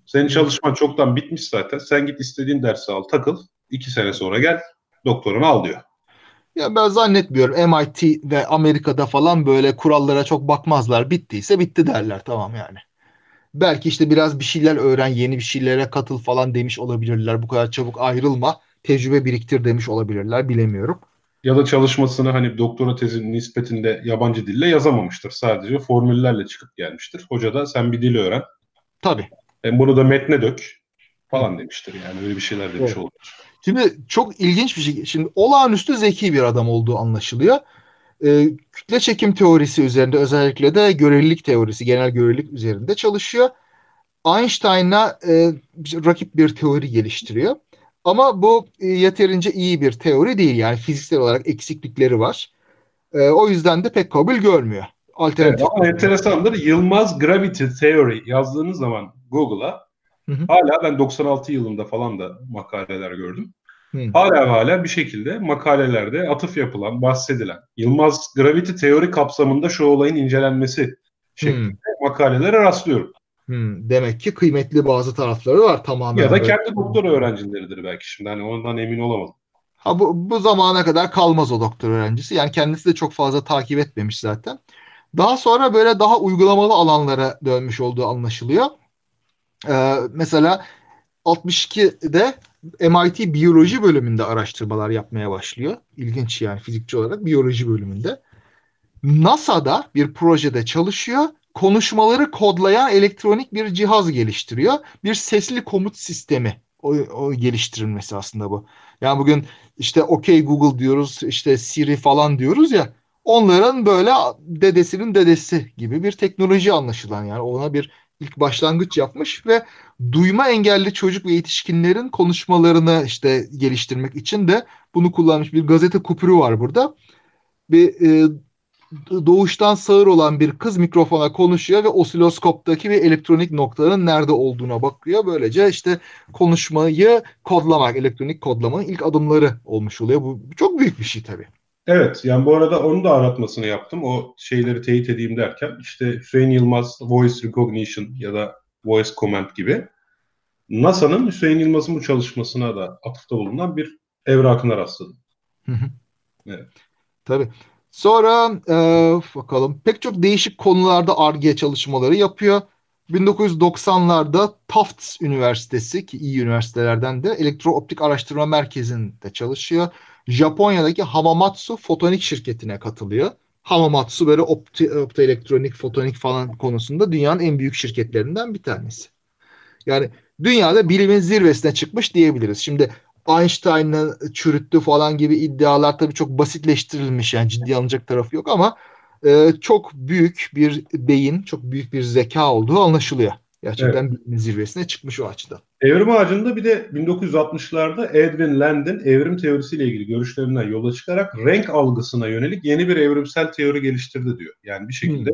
Senin çalışman çoktan bitmiş zaten. Sen git istediğin dersi al, takıl. 2 sene sonra gel, doktorunu al diyor. Ya ben zannetmiyorum MIT ve Amerika'da falan böyle kurallara çok bakmazlar. Bittiyse bitti derler tamam yani. Belki işte biraz bir şeyler öğren, yeni bir şeylere katıl falan demiş olabilirler. Bu kadar çabuk ayrılma, tecrübe biriktir demiş olabilirler bilemiyorum. Ya da çalışmasını hani doktora tezinin nispetinde yabancı dille yazamamıştır. Sadece formüllerle çıkıp gelmiştir. Hoca da sen bir dil öğren. Tabii. Hem bunu da metne dök falan demiştir yani öyle bir şeyler demiş evet. olabilir. Şimdi çok ilginç bir şey. Şimdi olağanüstü zeki bir adam olduğu anlaşılıyor. Ee, kütle çekim teorisi üzerinde özellikle de görelilik teorisi, genel görelilik üzerinde çalışıyor. Einstein'a e, rakip bir teori geliştiriyor. Ama bu e, yeterince iyi bir teori değil. Yani fiziksel olarak eksiklikleri var. E, o yüzden de pek kabul görmüyor. Alternatif. Evet, ama enteresandır. Yılmaz Gravity Theory yazdığınız zaman Google'a Hı hı. Hala ben 96 yılında falan da makaleler gördüm. Hı. Hala hala bir şekilde makalelerde atıf yapılan, bahsedilen Yılmaz Gravity teori kapsamında şu olayın incelenmesi şeklinde Hı. makalelere rastlıyorum. Hmm, demek ki kıymetli bazı tarafları var tamamen. Ya da kendi doktor öğrencileridir belki şimdi hani ondan emin olamadım. Ha bu, bu zamana kadar kalmaz o doktor öğrencisi. Yani kendisi de çok fazla takip etmemiş zaten. Daha sonra böyle daha uygulamalı alanlara dönmüş olduğu anlaşılıyor. Ee, mesela 62'de MIT biyoloji bölümünde araştırmalar yapmaya başlıyor. İlginç yani fizikçi olarak biyoloji bölümünde. NASA'da bir projede çalışıyor. Konuşmaları kodlayan elektronik bir cihaz geliştiriyor. Bir sesli komut sistemi o, o geliştirilmesi aslında bu. Yani bugün işte OK Google diyoruz, işte Siri falan diyoruz ya. Onların böyle dedesinin dedesi gibi bir teknoloji anlaşılan yani ona bir ilk başlangıç yapmış ve duyma engelli çocuk ve yetişkinlerin konuşmalarını işte geliştirmek için de bunu kullanmış bir gazete kupürü var burada. Bir e, doğuştan sağır olan bir kız mikrofona konuşuyor ve osiloskoptaki bir elektronik noktaların nerede olduğuna bakıyor. Böylece işte konuşmayı kodlamak, elektronik kodlamanın ilk adımları olmuş oluyor. Bu çok büyük bir şey tabii. Evet yani bu arada onu da aratmasını yaptım. O şeyleri teyit edeyim derken işte Hüseyin Yılmaz Voice Recognition ya da Voice Command gibi NASA'nın Hüseyin Yılmaz'ın bu çalışmasına da atıfta bulunan bir evrakına rastladım. evet. Tabii. Sonra e, bakalım pek çok değişik konularda ARGE çalışmaları yapıyor. 1990'larda Tufts Üniversitesi ki iyi üniversitelerden de elektrooptik araştırma merkezinde çalışıyor. Japonya'daki Hamamatsu Fotonik şirketine katılıyor. Hamamatsu böyle opti, optoelektronik, fotonik falan konusunda dünyanın en büyük şirketlerinden bir tanesi. Yani dünyada bilimin zirvesine çıkmış diyebiliriz. Şimdi Einstein'ı çürüttü falan gibi iddialar tabii çok basitleştirilmiş yani ciddi alınacak tarafı yok ama e, çok büyük bir beyin, çok büyük bir zeka olduğu anlaşılıyor. Gerçekten evet. bilimin zirvesine çıkmış o açıdan. Evrim ağacında bir de 1960'larda Edwin Land'in evrim teorisiyle ilgili görüşlerinden yola çıkarak renk algısına yönelik yeni bir evrimsel teori geliştirdi diyor. Yani bir şekilde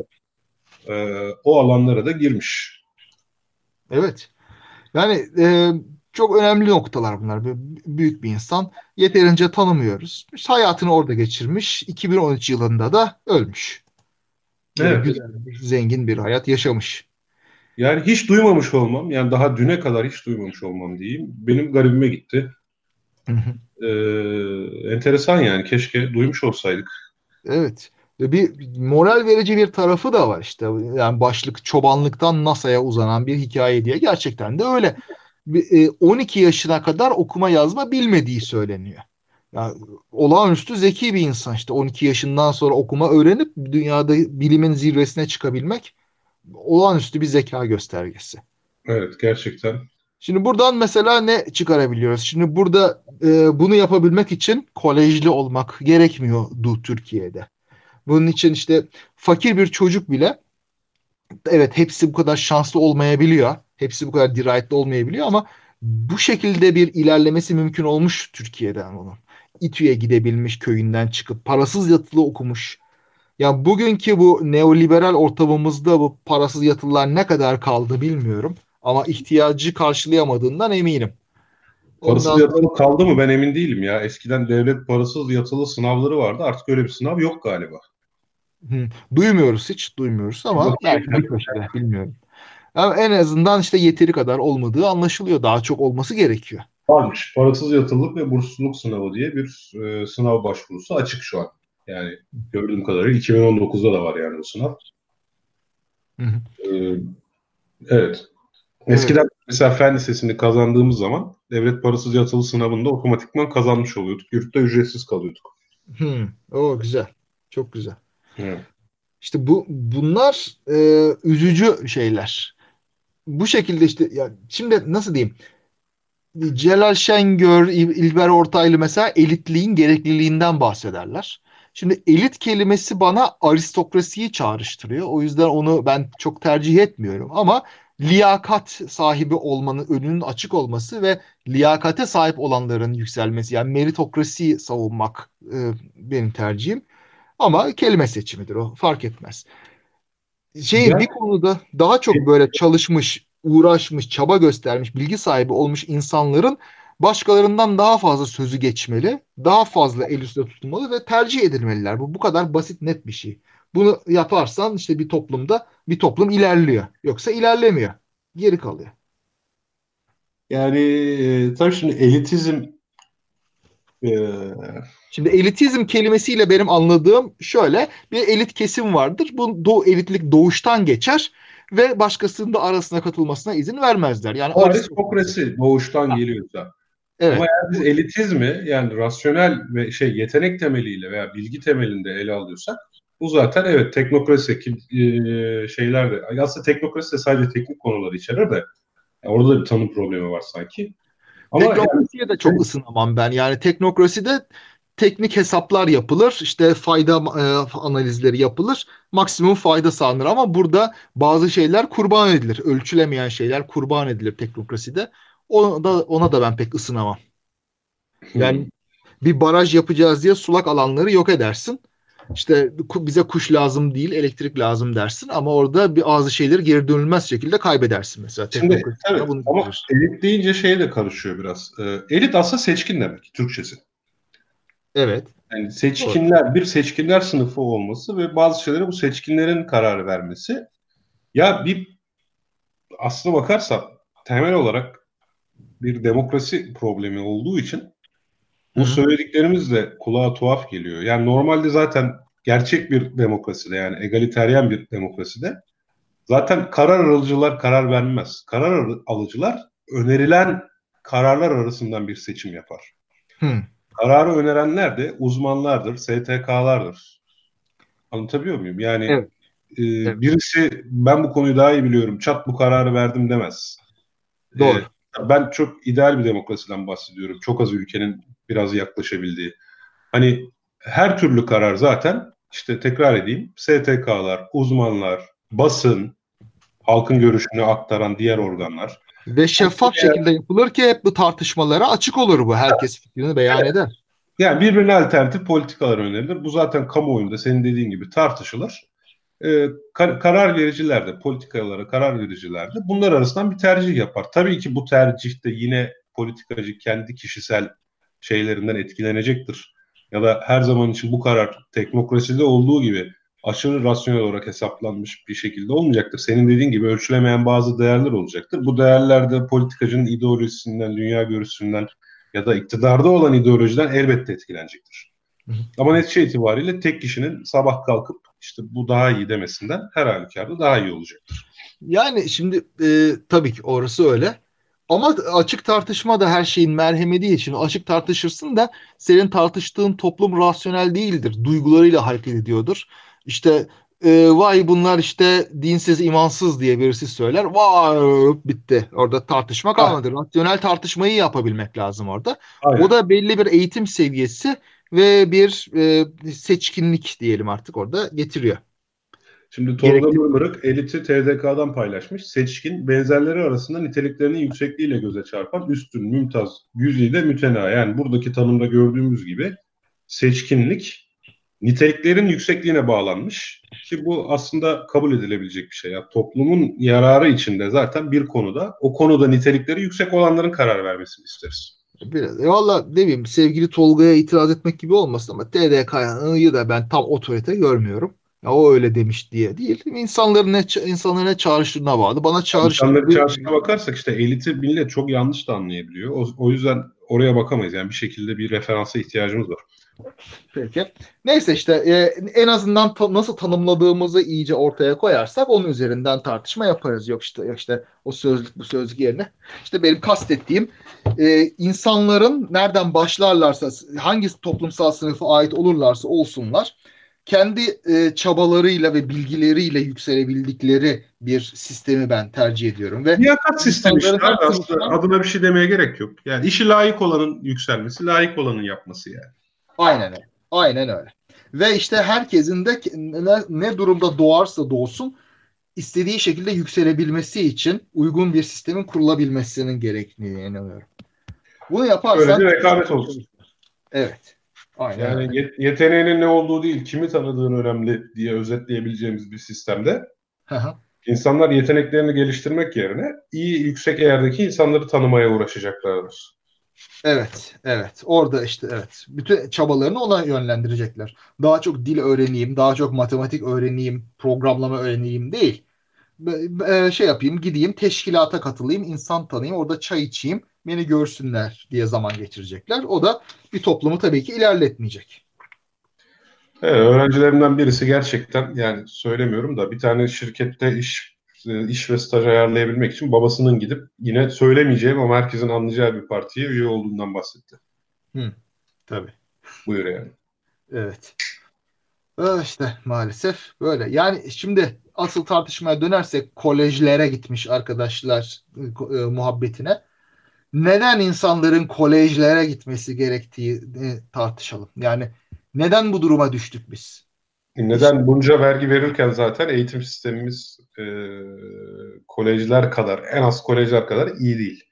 hmm. e, o alanlara da girmiş. Evet. Yani e, çok önemli noktalar bunlar. Büyük bir insan. Yeterince tanımıyoruz. Hayatını orada geçirmiş. 2013 yılında da ölmüş. Evet. Güzel, zengin bir hayat yaşamış. Yani hiç duymamış olmam, yani daha düne kadar hiç duymamış olmam diyeyim. Benim garibime gitti. Ee, enteresan yani. Keşke duymuş olsaydık. Evet. Bir moral verici bir tarafı da var işte. Yani başlık çobanlıktan NASA'ya uzanan bir hikaye diye. Gerçekten de öyle. 12 e, yaşına kadar okuma yazma bilmediği söyleniyor. Yani olağanüstü zeki bir insan işte 12 yaşından sonra okuma öğrenip dünyada bilimin zirvesine çıkabilmek olağanüstü bir zeka göstergesi. Evet gerçekten. Şimdi buradan mesela ne çıkarabiliyoruz? Şimdi burada e, bunu yapabilmek için kolejli olmak gerekmiyordu Türkiye'de. Bunun için işte fakir bir çocuk bile evet hepsi bu kadar şanslı olmayabiliyor. Hepsi bu kadar dirayetli olmayabiliyor ama bu şekilde bir ilerlemesi mümkün olmuş Türkiye'den onun. İTÜ'ye gidebilmiş köyünden çıkıp parasız yatılı okumuş. Ya bugünkü bu neoliberal ortamımızda bu parasız yatılılar ne kadar kaldı bilmiyorum. Ama ihtiyacı karşılayamadığından eminim. Parasız Ondan... yatılı kaldı mı ben emin değilim ya. Eskiden devlet parasız yatılı sınavları vardı. Artık öyle bir sınav yok galiba. Duymuyoruz hiç duymuyoruz ama belki bir bilmiyorum. Yani en azından işte yeteri kadar olmadığı anlaşılıyor. Daha çok olması gerekiyor. Varmış. Parasız yatırılık ve bursluluk sınavı diye bir e, sınav başvurusu açık şu an. Yani gördüğüm kadarıyla 2019'da da var yani bu sınav. Hı hı. Ee, evet. Eskiden evet. mesela fen lisesini kazandığımız zaman devlet parasız yatılı sınavında otomatikman kazanmış oluyorduk. Yurtta ücretsiz kalıyorduk. Hmm. O güzel. Çok güzel. Evet. İşte bu bunlar e, üzücü şeyler. Bu şekilde işte ya şimdi nasıl diyeyim? Celal Şengör, İlber Ortaylı mesela elitliğin gerekliliğinden bahsederler. Şimdi elit kelimesi bana aristokrasiyi çağrıştırıyor. O yüzden onu ben çok tercih etmiyorum. Ama liyakat sahibi olmanın önünün açık olması ve liyakate sahip olanların yükselmesi yani meritokrasiyi savunmak e, benim tercihim. Ama kelime seçimidir o fark etmez. Şey ya. bir konuda daha çok böyle çalışmış, uğraşmış, çaba göstermiş, bilgi sahibi olmuş insanların başkalarından daha fazla sözü geçmeli, daha fazla el üstünde tutulmalı ve tercih edilmeliler. Bu bu kadar basit net bir şey. Bunu yaparsan işte bir toplumda bir toplum ilerliyor. Yoksa ilerlemiyor. Geri kalıyor. Yani e, tabii şimdi elitizm e... Şimdi elitizm kelimesiyle benim anladığım şöyle bir elit kesim vardır. Bu do elitlik doğuştan geçer ve başkasının da arasına katılmasına izin vermezler. Yani aristokrasi doğuştan geliyorsa. Evet. Ama eğer biz elitizmi yani rasyonel ve şey yetenek temeliyle veya bilgi temelinde ele alıyorsak bu zaten evet teknokrasi e, şeyler de aslında teknokrasi de sadece teknik konuları içerir de yani orada da bir tanım problemi var sanki. Ama Teknokrasiye yani, de çok ısınamam ben. Yani teknokraside teknik hesaplar yapılır. işte fayda e, analizleri yapılır. Maksimum fayda sağlanır ama burada bazı şeyler kurban edilir. Ölçülemeyen şeyler kurban edilir teknokraside. Ona da, ona da ben pek ısınamam. Yani bir baraj yapacağız diye sulak alanları yok edersin. İşte bize kuş lazım değil, elektrik lazım dersin ama orada bir bazı şeyleri geri dönülmez şekilde kaybedersin mesela. Şimdi, evet, bunu ama elit deyince şeye de karışıyor biraz. Ee, elit aslında seçkin demek Türkçesi. Evet. Yani seçkinler, Doğru. bir seçkinler sınıfı olması ve bazı şeylere bu seçkinlerin karar vermesi. Ya bir aslına bakarsa temel olarak bir demokrasi problemi olduğu için bu Hı-hı. söylediklerimiz de kulağa tuhaf geliyor. Yani normalde zaten gerçek bir demokraside yani egaliteryen bir demokraside zaten karar alıcılar karar vermez. Karar alıcılar önerilen kararlar arasından bir seçim yapar. Hı. Kararı önerenler de uzmanlardır, STK'lardır. Anlatabiliyor muyum? Yani evet. E, evet. birisi ben bu konuyu daha iyi biliyorum, çat bu kararı verdim demez. Doğru. E, ben çok ideal bir demokrasiden bahsediyorum. Çok az ülkenin biraz yaklaşabildiği. Hani her türlü karar zaten işte tekrar edeyim STK'lar, uzmanlar, basın, halkın görüşünü aktaran diğer organlar. Ve şeffaf yani, şekilde yapılır ki hep bu tartışmalara açık olur bu. Herkes fikrini beyan evet. eder. Yani birbirine alternatif politikalar önerilir. Bu zaten kamuoyunda senin dediğin gibi tartışılır. Ee, kar- karar vericiler de, politikalara karar vericiler de bunlar arasından bir tercih yapar. Tabii ki bu tercihte yine politikacı kendi kişisel şeylerinden etkilenecektir. Ya da her zaman için bu karar teknokraside olduğu gibi aşırı rasyonel olarak hesaplanmış bir şekilde olmayacaktır. Senin dediğin gibi ölçülemeyen bazı değerler olacaktır. Bu değerler de politikacının ideolojisinden, dünya görüşünden ya da iktidarda olan ideolojiden elbette etkilenecektir. Hı hı. Ama netice itibariyle tek kişinin sabah kalkıp işte bu daha iyi demesinden her halükarda daha iyi olacaktır. Yani şimdi e, tabii ki orası öyle. Ama açık tartışma da her şeyin merhemi değil. Şimdi açık tartışırsın da senin tartıştığın toplum rasyonel değildir. Duygularıyla hareket ediyordur. İşte e, vay bunlar işte dinsiz, imansız diye birisi söyler. Vay bitti. Orada tartışma kalmadı. Rasyonel tartışmayı yapabilmek lazım orada. Aynen. O da belli bir eğitim seviyesi ve bir e, seçkinlik diyelim artık orada getiriyor. Şimdi Tolga Mırmırık eliti TDK'dan paylaşmış. Seçkin benzerleri arasında niteliklerinin yüksekliğiyle göze çarpan üstün, mümtaz, güzide mütena. Yani buradaki tanımda gördüğümüz gibi seçkinlik niteliklerin yüksekliğine bağlanmış. Ki bu aslında kabul edilebilecek bir şey. Yani toplumun yararı içinde zaten bir konuda o konuda nitelikleri yüksek olanların karar vermesini isteriz. Biraz. E valla ne bileyim sevgili Tolga'ya itiraz etmek gibi olmasın ama TDK'yı da ben tam otorite görmüyorum. Ya o öyle demiş diye değil. İnsanların ne insanların ne çağrıştığına bağlı. Bana çağrıştığına İnsanların çağrıştığına bakarsak işte eliti millet çok yanlış da anlayabiliyor. O, o yüzden oraya bakamayız. Yani bir şekilde bir referansa ihtiyacımız var. Peki. Neyse işte e, en azından ta, nasıl tanımladığımızı iyice ortaya koyarsak onun üzerinden tartışma yaparız. Yok işte yok işte o sözlük bu sözlük yerine. İşte benim kastettiğim e, insanların nereden başlarlarsa hangi toplumsal sınıfa ait olurlarsa olsunlar kendi e, çabalarıyla ve bilgileriyle yükselebildikleri bir sistemi ben tercih ediyorum. Ve Liyakat sistemi işte aslında adına bir şey demeye gerek yok. Yani işi layık olanın yükselmesi, layık olanın yapması yani. Aynen öyle. Aynen öyle. Ve işte herkesin de ne, ne durumda doğarsa doğsun istediği şekilde yükselebilmesi için uygun bir sistemin kurulabilmesinin gerektiğine inanıyorum. Bunu yaparsan... Öyle bir rekabet olsun. Evet. Aynen. Yani yeteneğinin ne olduğu değil, kimi tanıdığın önemli diye özetleyebileceğimiz bir sistemde insanlar yeteneklerini geliştirmek yerine iyi yüksek yerdeki insanları tanımaya uğraşacaklardır. Evet, evet. Orada işte evet. Bütün çabalarını ona yönlendirecekler. Daha çok dil öğreneyim, daha çok matematik öğreneyim, programlama öğreneyim değil. Şey yapayım, gideyim, teşkilata katılayım, insan tanıyayım, orada çay içeyim, beni görsünler diye zaman geçirecekler. O da bir toplumu tabii ki ilerletmeyecek. Evet, öğrencilerimden birisi gerçekten yani söylemiyorum da bir tane şirkette iş iş ve staj ayarlayabilmek için babasının gidip yine söylemeyeceğim ama herkesin anlayacağı bir partiye üye olduğundan bahsetti. Hı, tabii. Buyur yani. Evet. Öyle işte maalesef böyle. Yani şimdi asıl tartışmaya dönersek kolejlere gitmiş arkadaşlar e, muhabbetine. Neden insanların kolejlere gitmesi gerektiğini tartışalım. Yani neden bu duruma düştük biz? Neden bunca vergi verirken zaten eğitim sistemimiz e, kolejler kadar, en az kolejler kadar iyi değil.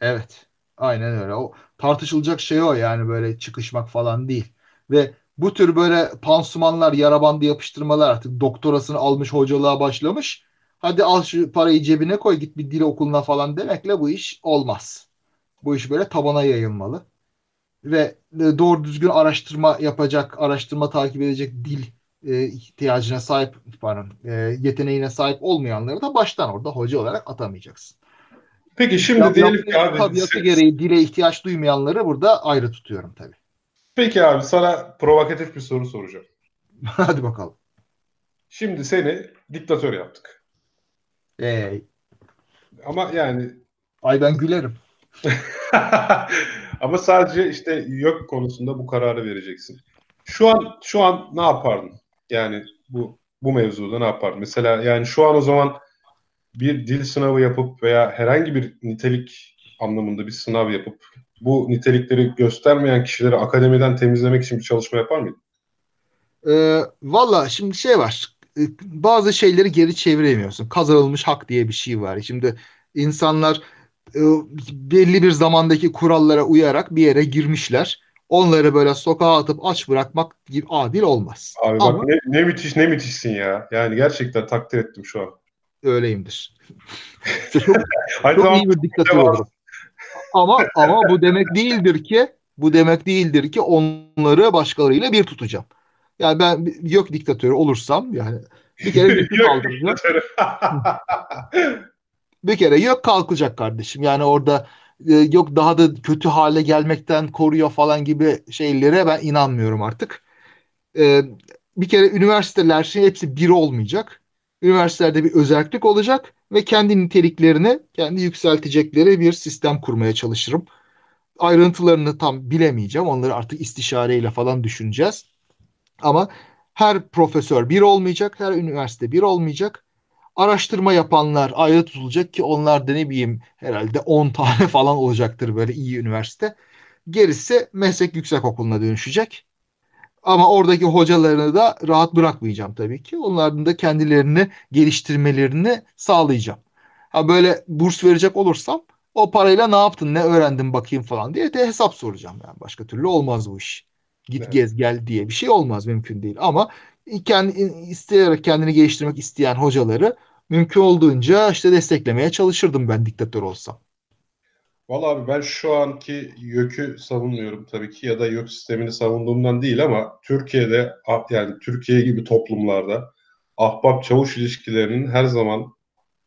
Evet. Aynen öyle. O tartışılacak şey o yani böyle çıkışmak falan değil. Ve bu tür böyle pansumanlar, yara bandı yapıştırmalar artık doktorasını almış hocalığa başlamış. Hadi al şu parayı cebine koy git bir dil okuluna falan demekle bu iş olmaz. Bu iş böyle tabana yayılmalı. Ve doğru düzgün araştırma yapacak, araştırma takip edecek dil e, ihtiyacına sahip, pardon, e, yeteneğine sahip olmayanları da baştan orada hoca olarak atamayacaksın. Peki şimdi ya, diyelim ki abi... Tabiatı gereği dile ihtiyaç duymayanları burada ayrı tutuyorum tabii. Peki abi sana provokatif bir soru soracağım. (laughs) Hadi bakalım. Şimdi seni diktatör yaptık. Hey. Ama yani... Ay ben gülerim. (laughs) Ama sadece işte yok konusunda bu kararı vereceksin. Şu an şu an ne yapardın? Yani bu bu mevzuda ne yapardın? Mesela yani şu an o zaman bir dil sınavı yapıp veya herhangi bir nitelik anlamında bir sınav yapıp bu nitelikleri göstermeyen kişileri akademiden temizlemek için bir çalışma yapar mıydın? Ee, Valla şimdi şey var. Ee, bazı şeyleri geri çeviremiyorsun. Kazanılmış hak diye bir şey var. Şimdi insanlar e, belli bir zamandaki kurallara uyarak bir yere girmişler. Onları böyle sokağa atıp aç bırakmak gibi adil olmaz. Abi Ama, bak ne, ne müthiş ne müthişsin ya. Yani gerçekten takdir ettim şu an. Öyleyimdir. (laughs) çok, çok iyi bir diktatör. Ama ama bu demek değildir ki bu demek değildir ki onları başkalarıyla bir tutacağım. Yani ben yok diktatörü olursam yani bir kere (laughs) bir kaldıracağım. bir kere yok kalkacak kardeşim. Yani orada e, yok daha da kötü hale gelmekten koruyor falan gibi şeylere ben inanmıyorum artık. E, bir kere üniversiteler şey hepsi bir olmayacak. Üniversitelerde bir özellik olacak ve kendi niteliklerini kendi yükseltecekleri bir sistem kurmaya çalışırım. Ayrıntılarını tam bilemeyeceğim. Onları artık istişareyle falan düşüneceğiz. Ama her profesör bir olmayacak, her üniversite bir olmayacak. Araştırma yapanlar ayrı tutulacak ki onlar da ne bileyim herhalde 10 (laughs) tane falan olacaktır böyle iyi üniversite. Gerisi meslek yüksekokuluna dönüşecek. Ama oradaki hocalarını da rahat bırakmayacağım tabii ki. Onların da kendilerini geliştirmelerini sağlayacağım. Ha böyle burs verecek olursam o parayla ne yaptın, ne öğrendin bakayım falan diye de hesap soracağım yani. Başka türlü olmaz bu iş. Git evet. gez gel diye bir şey olmaz mümkün değil. Ama kendi isteyerek kendini geliştirmek isteyen hocaları mümkün olduğunca işte desteklemeye çalışırdım ben diktatör olsam. Valla abi ben şu anki YÖK'ü savunmuyorum tabii ki ya da YÖK sistemini savunduğumdan değil ama Türkiye'de yani Türkiye gibi toplumlarda ahbap çavuş ilişkilerinin her zaman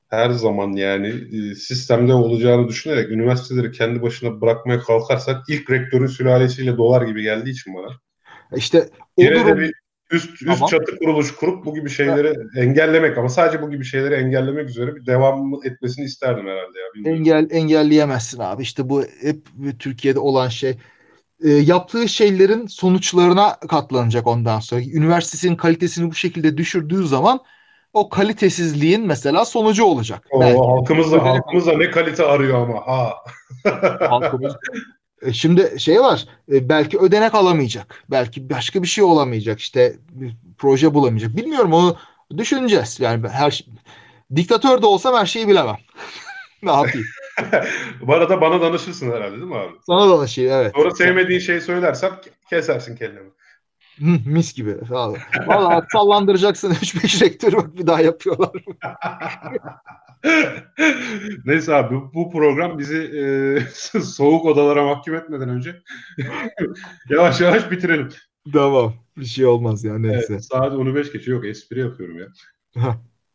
her zaman yani e, sistemde olacağını düşünerek üniversiteleri kendi başına bırakmaya kalkarsak ilk rektörün sülalesiyle dolar gibi geldiği için bana. İşte o Yine durum... bir üst üst tamam. çatı kuruluş kurup bu gibi şeyleri evet. engellemek ama sadece bu gibi şeyleri engellemek üzere bir devam etmesini isterdim herhalde ya. Bilmiyorum. Engel engelleyemezsin abi. İşte bu hep Türkiye'de olan şey. E, yaptığı şeylerin sonuçlarına katlanacak ondan sonra. Üniversitesinin kalitesini bu şekilde düşürdüğü zaman o kalitesizliğin mesela sonucu olacak. O, Belki. halkımız da, halkımız da ne kalite arıyor ama ha. halkımız şimdi şey var e, belki ödenek alamayacak. Belki başka bir şey olamayacak. İşte proje bulamayacak. Bilmiyorum onu düşüneceğiz. Yani her şey, diktatör de olsam her şeyi bilemem. (laughs) ne yapayım? (laughs) Bu arada bana danışırsın herhalde değil mi abi? Sana danışayım evet. Sonra sevmediğin şeyi söylersem kesersin kellemi. Mis gibi. Valla sallandıracaksın (laughs) 3-5 rektörü bak bir daha yapıyorlar. (laughs) Neyse abi bu program bizi e, (laughs) soğuk odalara mahkum etmeden önce (laughs) yavaş yavaş bitirelim. Tamam. Bir şey olmaz ya neyse. Evet, saat 10'u 5 geçiyor. Yok espri yapıyorum ya.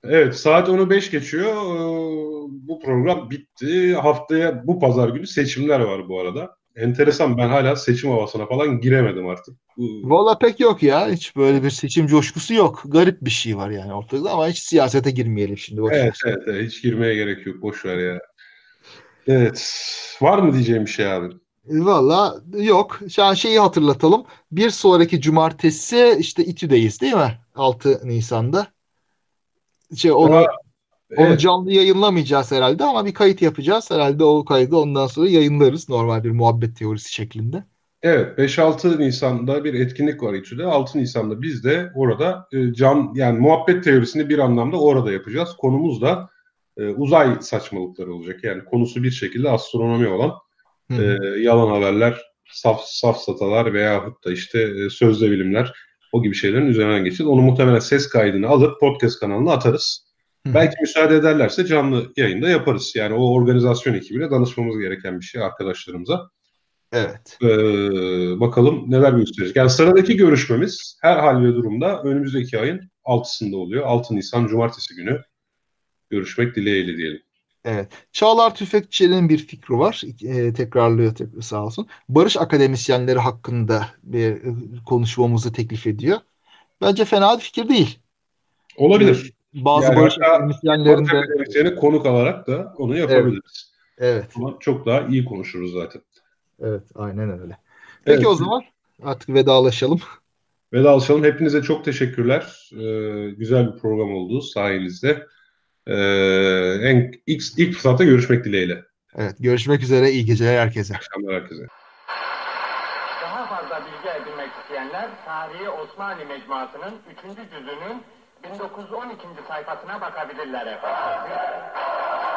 evet saat 10'u 5 geçiyor. Bu program bitti. Haftaya bu pazar günü seçimler var bu arada. Enteresan ben hala seçim havasına falan giremedim artık. Valla pek yok ya. Hiç böyle bir seçim coşkusu yok. Garip bir şey var yani ortada ama hiç siyasete girmeyelim şimdi. Boş evet, evet, evet hiç girmeye gerek yok. Boş ver ya. Evet. Var mı diyeceğim bir şey abi? Valla yok. Şu an şeyi hatırlatalım. Bir sonraki cumartesi işte İTÜ'deyiz değil mi? 6 Nisan'da. Şey, onu, Evet. onu canlı yayınlamayacağız herhalde ama bir kayıt yapacağız. Herhalde o kaydı ondan sonra yayınlarız normal bir muhabbet teorisi şeklinde. Evet 5-6 Nisan'da bir etkinlik var İTÜ'de. 6 Nisan'da biz de orada e, can yani muhabbet teorisini bir anlamda orada yapacağız. Konumuz da e, uzay saçmalıkları olacak. Yani konusu bir şekilde astronomi olan e, yalan haberler, saf, safsatalar veyahut da işte e, sözde bilimler o gibi şeylerin üzerinden geçeceğiz. Onu muhtemelen ses kaydını alıp podcast kanalına atarız. Belki müsaade ederlerse canlı yayında yaparız. Yani o organizasyon ekibiyle danışmamız gereken bir şey arkadaşlarımıza. Evet. Ee, bakalım neler gösterecek. Yani sıradaki görüşmemiz her hal ve durumda önümüzdeki ayın 6'sında oluyor. 6 Nisan Cumartesi günü görüşmek dileğiyle diyelim. Evet. Çağlar Tüfekçi'nin bir fikri var. E, tekrarlıyor tekrar sağ olsun. Barış akademisyenleri hakkında bir e, konuşmamızı teklif ediyor. Bence fena bir fikir değil. Olabilir. Bazı yani barış akademisyenlerinde konuk alarak da onu yapabiliriz. Evet. evet. Ama çok daha iyi konuşuruz zaten. Evet, aynen öyle. Peki evet. o zaman artık vedalaşalım. (laughs) Vedalaşalım. Hepinize çok teşekkürler. Ee, güzel bir program oldu sayenizde. Ee, en ilk, ilk fırsatta görüşmek dileğiyle. Evet, görüşmek üzere. İyi geceler herkese. İyi akşamlar herkese. Daha fazla bilgi edinmek isteyenler Tarihi Osmanlı Mecmuası'nın 3. cüzünün 1912. sayfasına bakabilirler efendim. Ah,